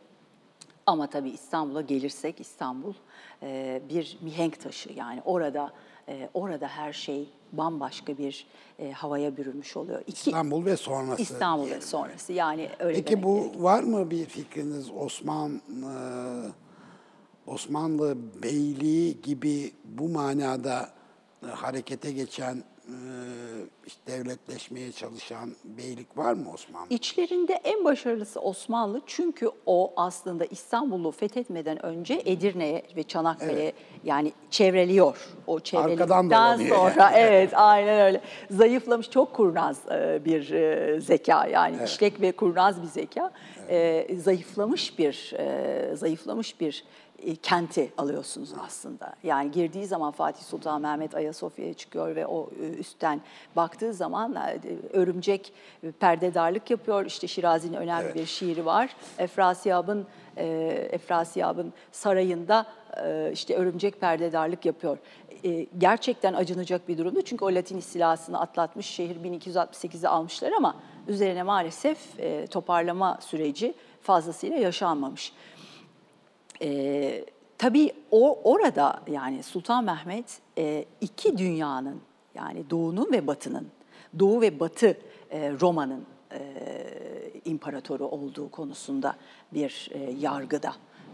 Ama tabii İstanbul'a gelirsek İstanbul bir mihenk taşı yani orada e, orada her şey bambaşka bir e, havaya bürünmüş oluyor. İki, İstanbul ve sonrası. İstanbul ve sonrası yani öyle Peki bu gerekiyor. var mı bir fikriniz Osman e, Osmanlı Beyliği gibi bu manada e, harekete geçen işte devletleşmeye çalışan beylik var mı Osmanlı? İçlerinde en başarılısı Osmanlı çünkü o aslında İstanbul'u fethetmeden önce Edirne'ye ve Çanakkale yani çevreliyor. O çevreledikten dolanıyor sonra evet aynen öyle. Zayıflamış çok kurnaz e, bir e, zeka yani işlek ve kurnaz bir zeka. E, Zayıflamış bir e, zayıflamış bir e, kenti alıyorsunuz aslında. Yani girdiği zaman Fatih Sultan Mehmet Ayasofya'ya çıkıyor ve o e, üstten baktığı zaman e, örümcek e, perdedarlık yapıyor. İşte Şirazi'nin önemli Evet. bir şiiri var. Efrasiyab'ın e, Efrasiyab'ın sarayında e, işte örümcek perdedarlık yapıyor. E, gerçekten acınacak bir durumdu. Çünkü o Latin istilasını atlatmış şehir 1268'de almışlar ama üzerine maalesef e, toparlama süreci fazlasıyla yaşanmamış. Ee, tabii o orada yani Sultan Mehmet e, iki dünyanın yani Doğu'nun ve Batı'nın, Doğu ve Batı e, Roma'nın e, imparatoru olduğu konusunda bir e, yargıda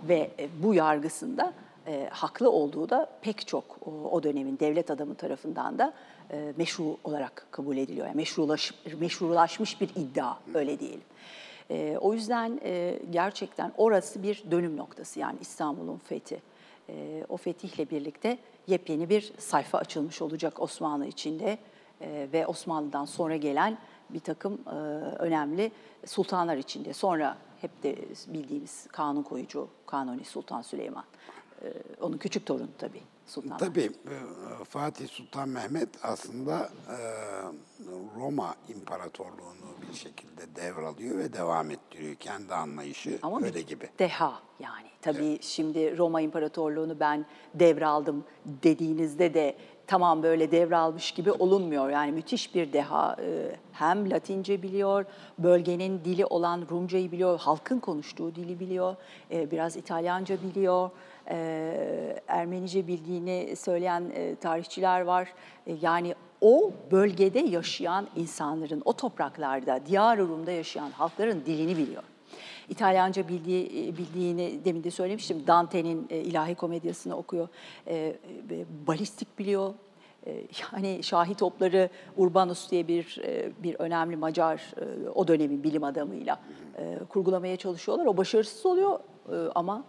ve e, bu yargısında e, haklı olduğu da pek çok o, o dönemin devlet adamı tarafından da e, meşru olarak kabul ediliyor. Yani meşrulaş, meşrulaşmış bir iddia öyle diyelim. E, o yüzden e, gerçekten orası bir dönüm noktası yani İstanbul'un fethi. E, o fetihle birlikte yepyeni bir sayfa açılmış olacak Osmanlı içinde e, ve Osmanlı'dan sonra gelen bir takım e, önemli sultanlar içinde. Sonra hep de bildiğimiz kanun koyucu Kanuni Sultan Süleyman. E, onun küçük torunu tabii Sultan. Tabii e, Fatih Sultan Mehmet aslında e, Roma İmparatorluğunu bir şekilde devralıyor ve devam ettiriyor. Kendi anlayışı Ama öyle gibi. deha yani. Tabii şimdi Roma İmparatorluğunu ben devraldım dediğinizde de tamam böyle devralmış gibi olunmuyor. Yani müthiş bir deha. E, hem Latince biliyor, bölgenin dili olan Rumcayı biliyor, halkın konuştuğu dili biliyor, e, biraz İtalyanca biliyor. E, Ermenice bildiğini söyleyen e, tarihçiler var. E, yani o bölgede yaşayan insanların, o topraklarda, Diyar Rum'da yaşayan halkların dilini biliyor. İtalyanca bildiği, bildiğini demin de söylemiştim. Dante'nin e, ilahi komedyasını okuyor. E, balistik biliyor. E, yani şahi topları Urbanus diye bir bir önemli Macar o dönemin bilim adamıyla kurgulamaya çalışıyorlar. O başarısız oluyor ama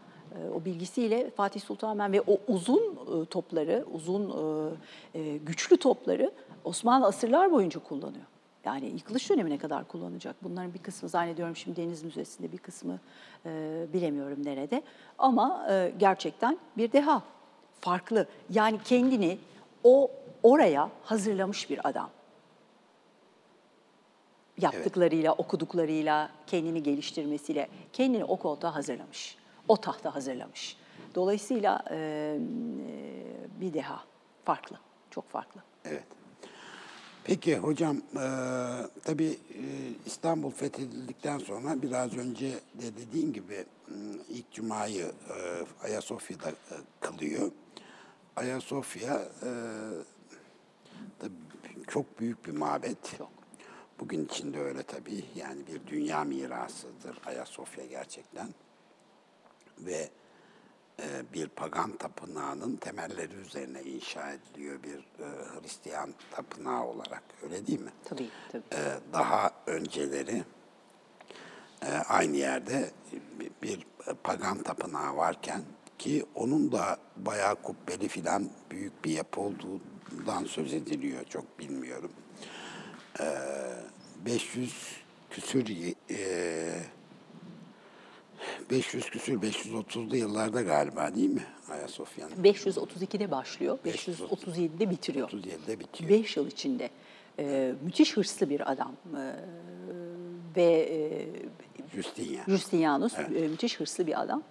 o bilgisiyle Fatih Sultan Mehmet ve o uzun topları, uzun güçlü topları Osmanlı asırlar boyunca kullanıyor. Yani yıkılış dönemine kadar kullanacak. Bunların bir kısmı zannediyorum şimdi Deniz Müzesi'nde bir kısmı e, bilemiyorum nerede. Ama e, gerçekten bir deha. Farklı. Yani kendini o oraya hazırlamış bir adam. Yaptıklarıyla, evet. okuduklarıyla, kendini geliştirmesiyle kendini o koltuğa hazırlamış. O tahta hazırlamış. Dolayısıyla e, bir deha. Farklı. Çok farklı. Evet. Peki hocam, e, tabii e, İstanbul fethedildikten sonra biraz önce de dediğin gibi ilk cumayı e, Ayasofya'da e, kılıyor. Ayasofya e, tabii çok büyük bir mabet. Çok. Bugün içinde öyle tabii. Yani bir dünya mirasıdır Ayasofya gerçekten. Ve e, bir pagan tapınağının temelleri üzerine inşa ediliyor bir e, Hristiyan tapınağı olarak. Öyle değil mi? Tabii, tabii. E, daha önceleri aynı yerde bir pagan tapınağı varken ki onun da bayağı kubbeli filan büyük bir yapı olduğundan söz ediliyor. Çok bilmiyorum. 500 küsür 500 küsür 530'lu yıllarda galiba değil mi Ayasofya'nın? 532'de başlıyor, 537'de bitiriyor. 37'de bitiyor. 5 yıl içinde. Ee, müthiş hırslı bir adam. Ee, ve e, Justinian. Justinianus evet. e, müthiş hırslı bir adam.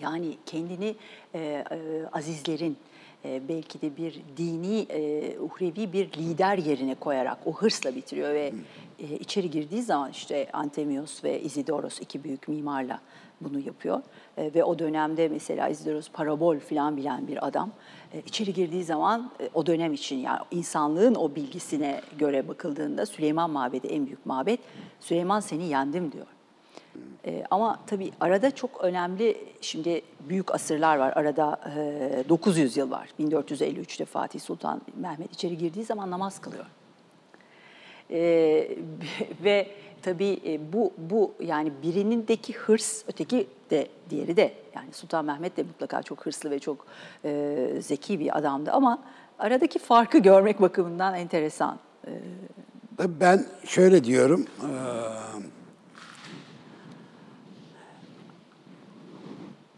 Yani kendini e, e, azizlerin, e, belki de bir dini, e, uhrevi bir lider yerine koyarak o hırsla bitiriyor ve e, içeri girdiği zaman işte Antemios ve Isidoros iki büyük mimarla bunu yapıyor. E, ve o dönemde mesela Isidoros parabol falan bilen bir adam. E, içeri girdiği zaman e, o dönem için yani insanlığın o bilgisine göre bakıldığında Süleyman Mabedi en büyük mabet. Süleyman seni yendim diyor. E, ama tabii arada çok önemli, şimdi büyük asırlar var. Arada e, 900 yıl var. 1453'te Fatih Sultan Mehmet içeri girdiği zaman namaz kılıyor. E, ve tabii e, bu, bu yani birinindeki hırs, öteki de diğeri de yani Sultan Mehmet de mutlaka çok hırslı ve çok e, zeki bir adamdı ama aradaki farkı görmek bakımından enteresan. E, ben şöyle diyorum, e,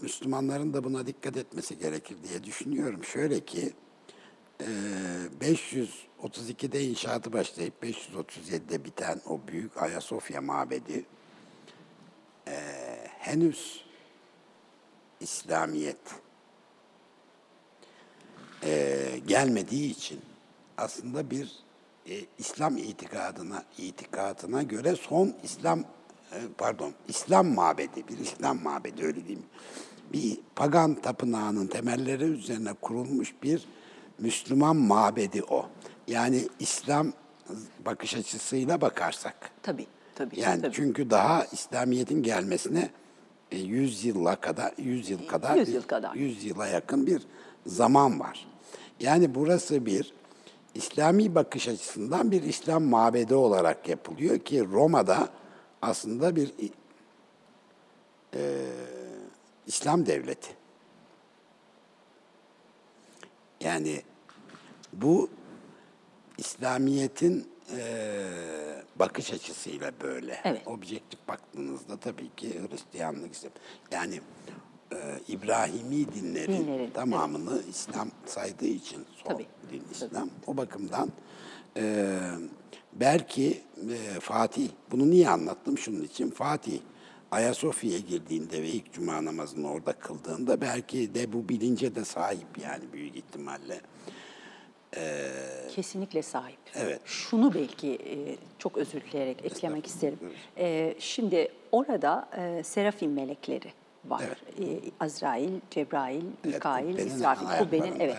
Müslümanların da buna dikkat etmesi gerekir diye düşünüyorum. Şöyle ki 532'de e, inşaatı başlayıp 537'de biten o büyük Ayasofya mabedi e, henüz İslamiyet e, gelmediği için aslında bir İslam itikadına itikadına göre son İslam pardon İslam mabedi bir İslam mabedi öyle diyeyim bir pagan tapınağının temelleri üzerine kurulmuş bir Müslüman mabedi o. Yani İslam bakış açısıyla bakarsak. Tabii, tabii. Yani tabii. çünkü daha İslamiyet'in gelmesine 100 e, yıla kadar 100 yıl kadar 100 yıl kadar 100 yıla yakın bir zaman var. Yani burası bir İslami bakış açısından bir İslam mabedi olarak yapılıyor ki Roma'da aslında bir e, İslam devleti. Yani bu İslamiyet'in e, bakış açısıyla böyle. Evet. Objektif baktığınızda tabii ki Hristiyanlık İslam. Yani e, İbrahimi dinlerin, dinlerin tamamını evet. İslam saydığı için son tabii. din İslam. Tabii. O bakımdan e, belki e, Fatih, bunu niye anlattım? Şunun için Fatih Ayasofya'ya girdiğinde ve ilk cuma namazını orada kıldığında belki de bu bilince de sahip yani büyük ihtimalle. Kesinlikle sahip. Evet. Şunu belki e, çok özür dileyerek eklemek isterim. E, şimdi orada e, Serafim melekleri var. E, Azrail, Cebrail, Mikail, kubbenin İsrafil, kubbenin evet.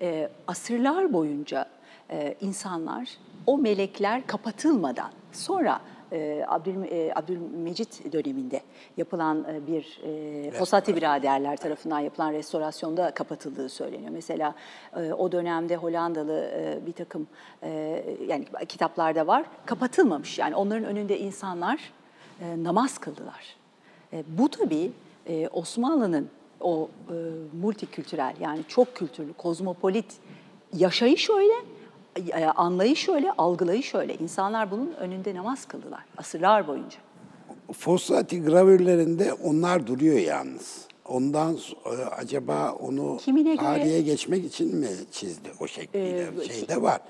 E, asırlar boyunca e, insanlar o melekler kapatılmadan sonra e, Abdül, e, Abdülmecit döneminde yapılan e, bir e, Fosati biraderler tarafından yapılan restorasyonda kapatıldığı söyleniyor. Mesela e, o dönemde Hollandalı e, bir takım e, yani kitaplarda var kapatılmamış. Yani onların önünde insanlar e, namaz kıldılar. E, bu tabii e, Osmanlı'nın o e, multikültürel yani çok kültürlü, kozmopolit yaşayış öyle, anlayış öyle, algılayış öyle. İnsanlar bunun önünde namaz kıldılar asırlar boyunca. Fossati gravürlerinde onlar duruyor yalnız. Ondan e, acaba onu Kimine göre- tarihe geçmek için mi çizdi o şekliyle? Ee, şey de var.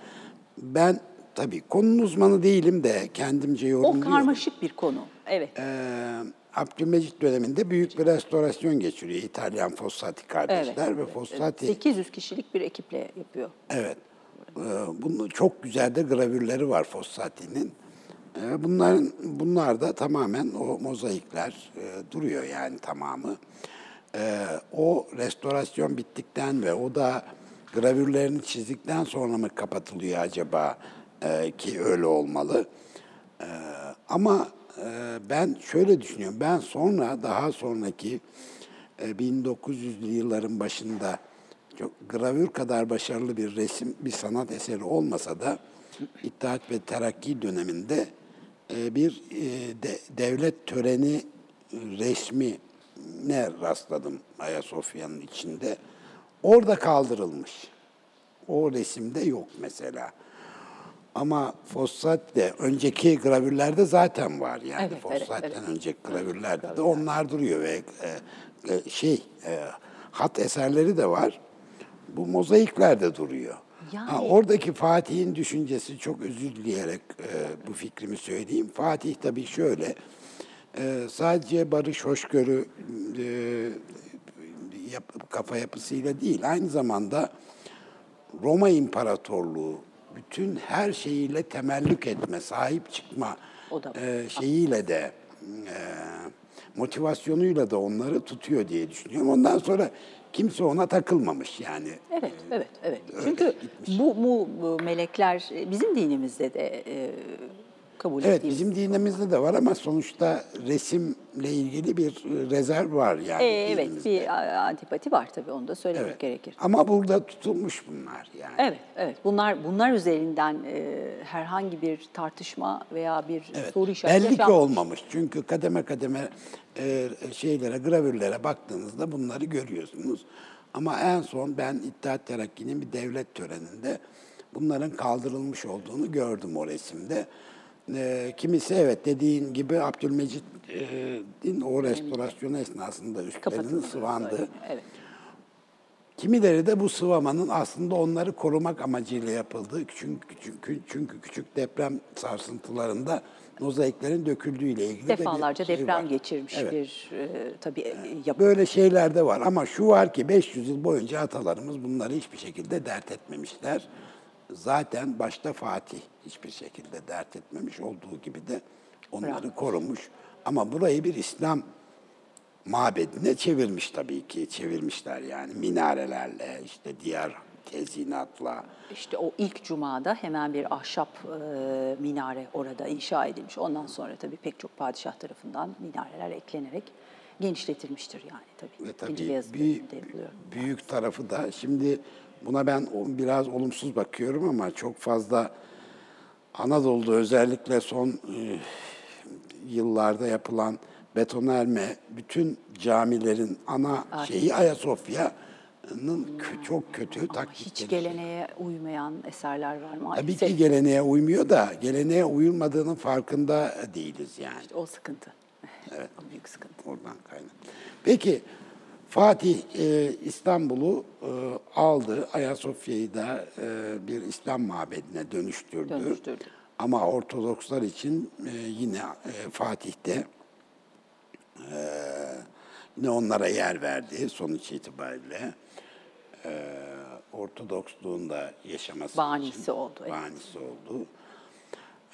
Ben tabii konunun uzmanı değilim de kendimce O yorumluyorum. karmaşık bir konu. Evet. Ee, Abdülmecit döneminde büyük bir restorasyon geçiriyor İtalyan Fossati kardeşler Evet, ve Fossati 800 kişilik bir ekiple yapıyor. Evet. Ee, Bunun çok güzel de gravürleri var Fossati'nin. Ee, Bunların bunlar da tamamen o mozaikler e, duruyor yani tamamı. Ee, O restorasyon bittikten ve o da gravürlerini çizdikten sonra mı kapatılıyor acaba Ee, ki öyle olmalı. Ama e, ben şöyle düşünüyorum. Ben sonra daha sonraki e, 1900'lü yılların başında çok gravür kadar başarılı bir resim, bir sanat eseri olmasa da İttihat ve Terakki döneminde e, bir e, de- devlet töreni e, resmine rastladım Ayasofya'nın içinde. Orada kaldırılmış. O resimde yok mesela. Ama Fossat'te önceki gravürlerde zaten var yani. Evet, evet, Fossat'ten evet. önceki gravürlerde de onlar duruyor ve e, e, şey e, hat eserleri de var. Bu mozaikler de duruyor. Yani- Ha, oradaki Fatih'in düşüncesi çok özür dileyerek e, bu fikrimi söyleyeyim. Fatih tabii şöyle e, sadece barış hoşgörü e, yap- kafa yapısıyla değil aynı zamanda Roma İmparatorluğu bütün her şeyiyle temellük etme, sahip çıkma e, şeyiyle de e, motivasyonuyla da onları tutuyor diye düşünüyorum. Ondan sonra kimse ona takılmamış yani. Evet, evet, evet. Çünkü bu, bu, bu melekler e, bizim dinimizde de e, kabul Evet ettiğimiz. bizim dinimizde de var ama sonuçta resimle ilgili bir rezerv var yani. E, evet, bir antipati var tabii onu da söylemek Evet. gerekir. Ama burada tutulmuş bunlar yani. Evet, evet. Bunlar bunlar üzerinden e, herhangi bir tartışma veya bir Evet. soru işareti Belli ki olmamış. Çünkü kademe kademe e, şeylere, gravürlere baktığınızda bunları görüyorsunuz. Ama en son ben İttihat Terakki'nin bir devlet töreninde bunların kaldırılmış olduğunu gördüm o resimde. E, kimisi evet dediğin gibi Abdülmecit'in o restorasyonu esnasında üstlerinin. Evet. Kimileri de bu sıvamanın aslında onları korumak amacıyla yapıldığı çünkü çünkü, çünkü küçük deprem sarsıntılarında mozaiklerin döküldüğüyle ilgili Defalarca de bir şey deprem var. geçirmiş Evet. bir e, tabii e, yapı. Böyle şeyler de var ama şu var ki 500 yıl boyunca atalarımız bunları hiçbir şekilde dert etmemişler. Zaten başta Fatih hiçbir şekilde dert etmemiş olduğu gibi de onları korumuş. Ama burayı bir İslam mabedine çevirmiş tabii ki. Çevirmişler yani minarelerle, işte diğer tezinatla. İşte o ilk cumada hemen bir ahşap e, minare orada inşa edilmiş. Ondan sonra tabii pek çok padişah tarafından minareler eklenerek genişletilmiştir yani tabii. Ve tabii bir, büyük tarafı da şimdi buna ben biraz olumsuz bakıyorum ama çok fazla Anadolu'da özellikle son e, yıllarda yapılan betonelme bütün camilerin ana şeyi Ayasofya'nın kö- çok kötü Ama taklitleri. hiç geleneğe uymayan eserler var Tabii maalesef. ki geleneğe uymuyor da geleneğe uyulmadığının farkında değiliz yani. İşte o sıkıntı. Evet. o büyük sıkıntı. Oradan kaynak. Peki Fatih e, İstanbul'u e, aldı. Ayasofya'yı da e, bir İslam mabedine dönüştürdü. Dönüştürdü. Ama Ortodokslar için e, yine e, Fatih'te e, yine onlara yer verdi sonuç itibariyle. E, Ortodoksluğunda yaşaması Banisi için, oldu, evet. Banisi oldu.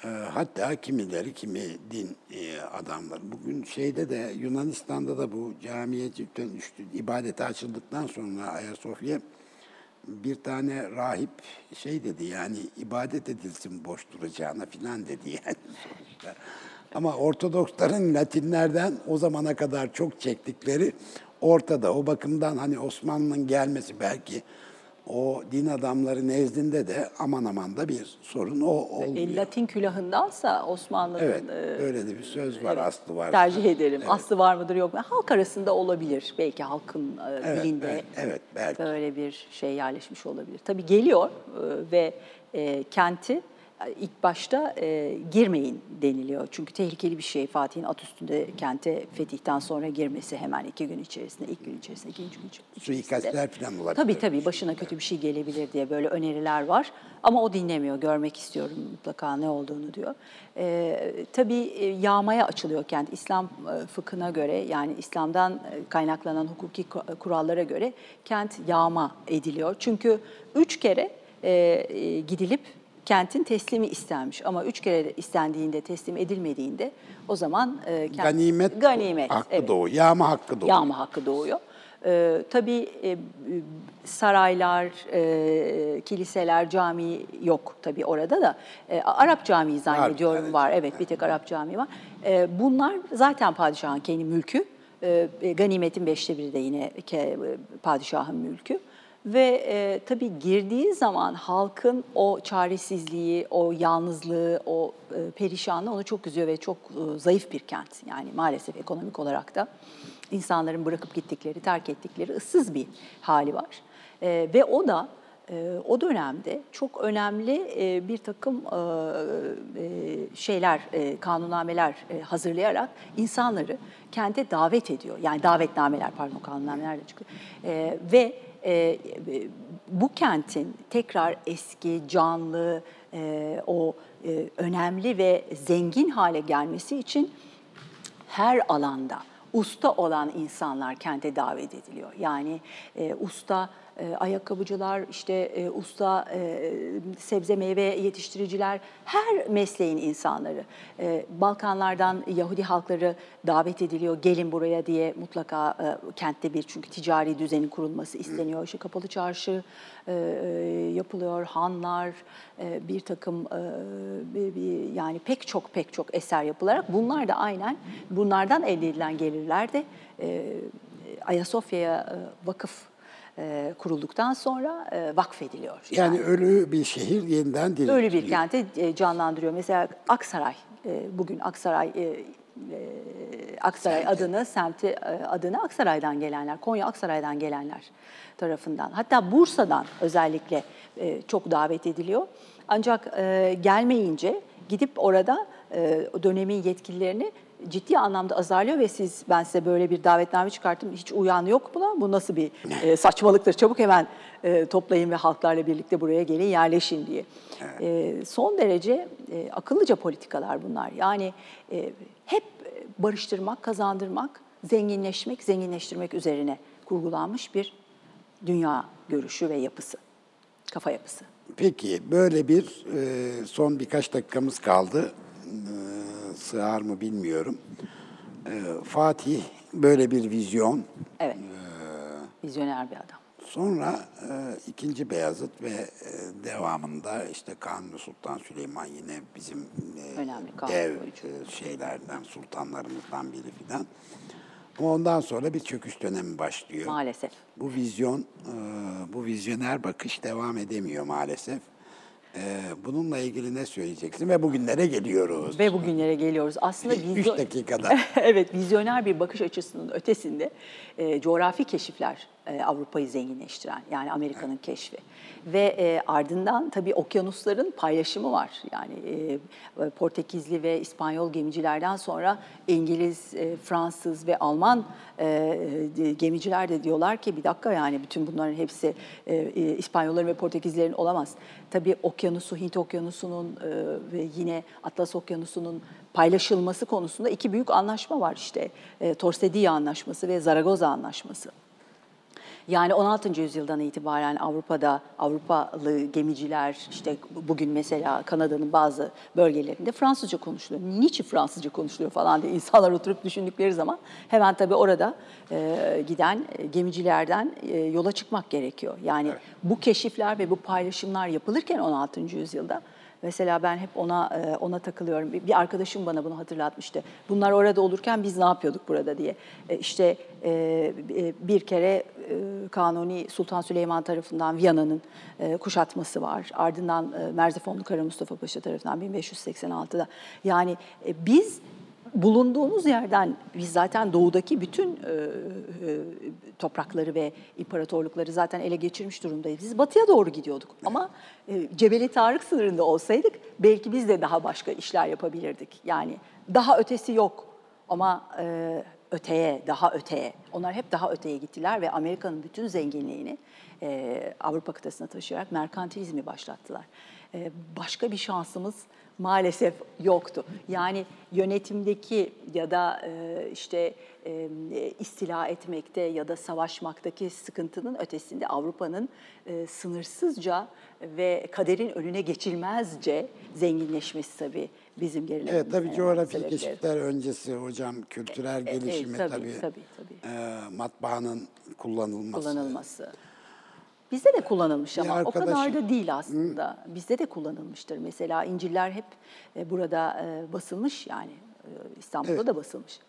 Ee, hatta kimileri kimi din e, adamları. Bugün şeyde de Yunanistan'da da bu camiye dönüştü. ibadete açıldıktan sonra Ayasofya bir tane rahip şey dedi yani ibadet edilsin boş duracağına filan dedi yani sonuçta. Ama Ortodoksların Latinlerden o zamana kadar çok çektikleri ortada. O bakımdan hani Osmanlı'nın gelmesi belki o din adamları nezdinde de aman aman da bir sorun o olmuyor. E, Latin külahındansa Osmanlı'nın Evet, e, öyle de bir söz var, evet, aslı var. tercih ederim. Aslı var mıdır yok mu? Halk arasında olabilir. Belki halkın e, Evet, dilinde evet, evet, belki. böyle bir şey yerleşmiş olabilir. Tabii geliyor ve e, kenti ilk başta e, girmeyin deniliyor. Çünkü tehlikeli bir şey Fatih'in at üstünde kente fetihten sonra girmesi hemen iki gün içerisinde, ilk gün içerisinde, ikinci gün içerisinde. Suikastler falan olabilir. Tabii tabii başına kötü bir şey gelebilir diye böyle öneriler var. Ama o dinlemiyor. Görmek istiyorum mutlaka ne olduğunu diyor. Ee, tabii e, yağmaya açılıyor kent. İslam e, fıkhına göre yani İslam'dan e, kaynaklanan hukuki ku- kurallara göre kent yağma ediliyor. Çünkü üç kere e, e, gidilip kentin teslimi istenmiş. Ama üç kere de istendiğinde teslim edilmediğinde o zaman e, kent, Ganimet, ganimet hakkı evet doğu, yağma hakkı doğu. yağma hakkı doğuyor. Ee, tabii e, saraylar, e, kiliseler, cami yok tabii orada da. E, Arap Camii zannediyorum var. evet. Evet, bir tek Arap Camii var. E, bunlar zaten padişahın kendi mülkü. E, e, ganimetin beşte biri de yine ke- padişahın mülkü. Ve e, tabii girdiği zaman halkın o çaresizliği, o yalnızlığı, o e, perişanlığı onu çok üzüyor ve çok e, zayıf bir kent. Yani maalesef ekonomik olarak da insanların bırakıp gittikleri, terk ettikleri ıssız bir hali var. E, ve o da e, o dönemde çok önemli e, bir takım e, e, şeyler, e, kanunnameler e, hazırlayarak insanları kente davet ediyor. Yani davetnameler pardon kanunnameler de çıkıyor. E, ve e, e, bu kentin tekrar eski, canlı, e, o e, önemli ve zengin hale gelmesi için her alanda usta olan insanlar kente davet ediliyor. Yani e, usta e, ayakkabıcılar, işte e, usta e, sebze meyve yetiştiriciler, her mesleğin insanları. E, Balkanlardan Yahudi halkları davet ediliyor, gelin buraya diye mutlaka e, kentte bir çünkü ticari düzenin kurulması isteniyor. İşte kapalı çarşı e, e, yapılıyor, hanlar, e, bir takım e, bir, bir, yani pek çok pek çok eser yapılarak bunlar da aynen bunlardan elde edilen gelirler de e, Ayasofya'ya e, vakıf e, kurulduktan sonra e, vakfediliyor. Yani ölü bir şehir yeniden diriltiliyor. Öyle bir kenti e, canlandırıyor. Mesela Aksaray, e, bugün Aksaray e, e, Aksaray adını, semti adını Aksaray'dan gelenler, Konya Aksaray'dan gelenler tarafından. Hatta Bursa'dan özellikle çok davet ediliyor. Ancak gelmeyince gidip orada dönemin yetkililerini ciddi anlamda azarlıyor ve siz ben size böyle bir davetname çıkarttım hiç uyan yok buna bu nasıl bir e, saçmalıktır çabuk hemen e, toplayın ve halklarla birlikte buraya gelin yerleşin diye. E, son derece e, akıllıca politikalar bunlar yani e, hep barıştırmak, kazandırmak, zenginleşmek, zenginleştirmek üzerine kurgulanmış bir dünya görüşü ve yapısı, kafa yapısı. Peki böyle bir e, son birkaç dakikamız kaldı. E, sığar mı bilmiyorum. E, Fatih böyle bir vizyon. Evet, vizyoner bir adam. Sonra e, ikinci Beyazıt ve e, devamında işte Kanuni Sultan Süleyman yine bizim e, Önemli dev e, şeylerden, sultanlarımızdan biri filan. Ama ondan sonra bir çöküş dönemi başlıyor. Maalesef. Bu vizyon, e, bu vizyoner bakış devam edemiyor maalesef. E, Bununla ilgili ne söyleyeceksin? Ve bugünlere geliyoruz. Ve bugünlere geliyoruz. Aslında Üç vizyon... dakikada. evet, vizyoner bir bakış açısının ötesinde e, coğrafi keşifler e, Avrupa'yı zenginleştiren, yani Amerika'nın keşfi. Ve e, ardından tabii okyanusların paylaşımı var. Yani e, Portekizli ve İspanyol gemicilerden sonra İngiliz, Fransız ve Alman gemiciler de diyorlar ki bir dakika yani bütün bunların hepsi İspanyolların ve Portekizlerin olamaz. Tabii okyanusu, Hint okyanusunun ve yine Atlas okyanusunun paylaşılması konusunda iki büyük anlaşma var işte. E, anlaşması ve Zaragoza anlaşması. Yani 16. yüzyıldan itibaren Avrupa'da Avrupalı gemiciler işte bugün mesela Kanada'nın bazı bölgelerinde Fransızca konuşuluyor. Niçin Fransızca konuşuluyor falan diye insanlar oturup düşündükleri zaman hemen tabii orada e, giden gemicilerden e, yola çıkmak gerekiyor. Yani bu keşifler ve bu paylaşımlar yapılırken 16. yüzyılda Mesela ben hep ona e, ona takılıyorum. Bir arkadaşım bana bunu hatırlatmıştı. Bunlar orada olurken biz ne yapıyorduk burada diye. E, İşte e, bir kere Kanuni Sultan Süleyman tarafından Viyana'nın kuşatması var. Ardından Merzifonlu Kara Mustafa Paşa tarafından 1586'da. Yani biz bulunduğumuz yerden biz zaten doğudaki bütün e, e, toprakları ve imparatorlukları zaten ele geçirmiş durumdayız. Biz batıya doğru gidiyorduk ama e, Cebeli Tarık sınırında olsaydık belki biz de daha başka işler yapabilirdik. Yani daha ötesi yok ama e, öteye, daha öteye. Onlar hep daha öteye gittiler ve Amerika'nın bütün zenginliğini e, Avrupa kıtasına taşıyarak merkantilizmi başlattılar. E, başka bir şansımız maalesef yoktu. Yani yönetimdeki ya da e, işte e, istila etmekte ya da savaşmaktaki sıkıntının ötesinde Avrupa'nın e, sınırsızca ve kaderin önüne geçilmezce zenginleşmesi tabii bizim gerilememizin Evet tabii coğrafi keşifler öncesi hocam kültürel E, e, gelişimi tabii, tabii, tabii, tabii. e, matbaanın kullanılması. kullanılması. Bizde de kullanılmış ama o kadar da değil aslında. Bizde de kullanılmıştır. Mesela İncil'ler hep e, burada e, basılmış yani e, İstanbul'da Evet. da basılmış.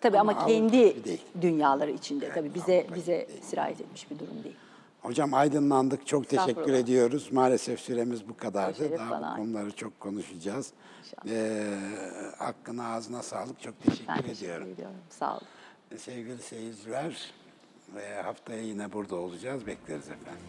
Tabii ama, ama kendi dünyaları içinde tabii bize Avrupa bize değil. sirayet etmiş bir durum değil. Hocam aydınlandık. Çok teşekkür ediyoruz. Maalesef süremiz bu kadardı. Daha bana bu konuları çok konuşacağız. İnşallah. Ee, hakkına ağzına sağlık. Çok teşekkür Ben teşekkür ediyorum. ediyorum. Sağ olun. Sevgili seyirciler, Haftaya yine burada olacağız. Bekleriz efendim.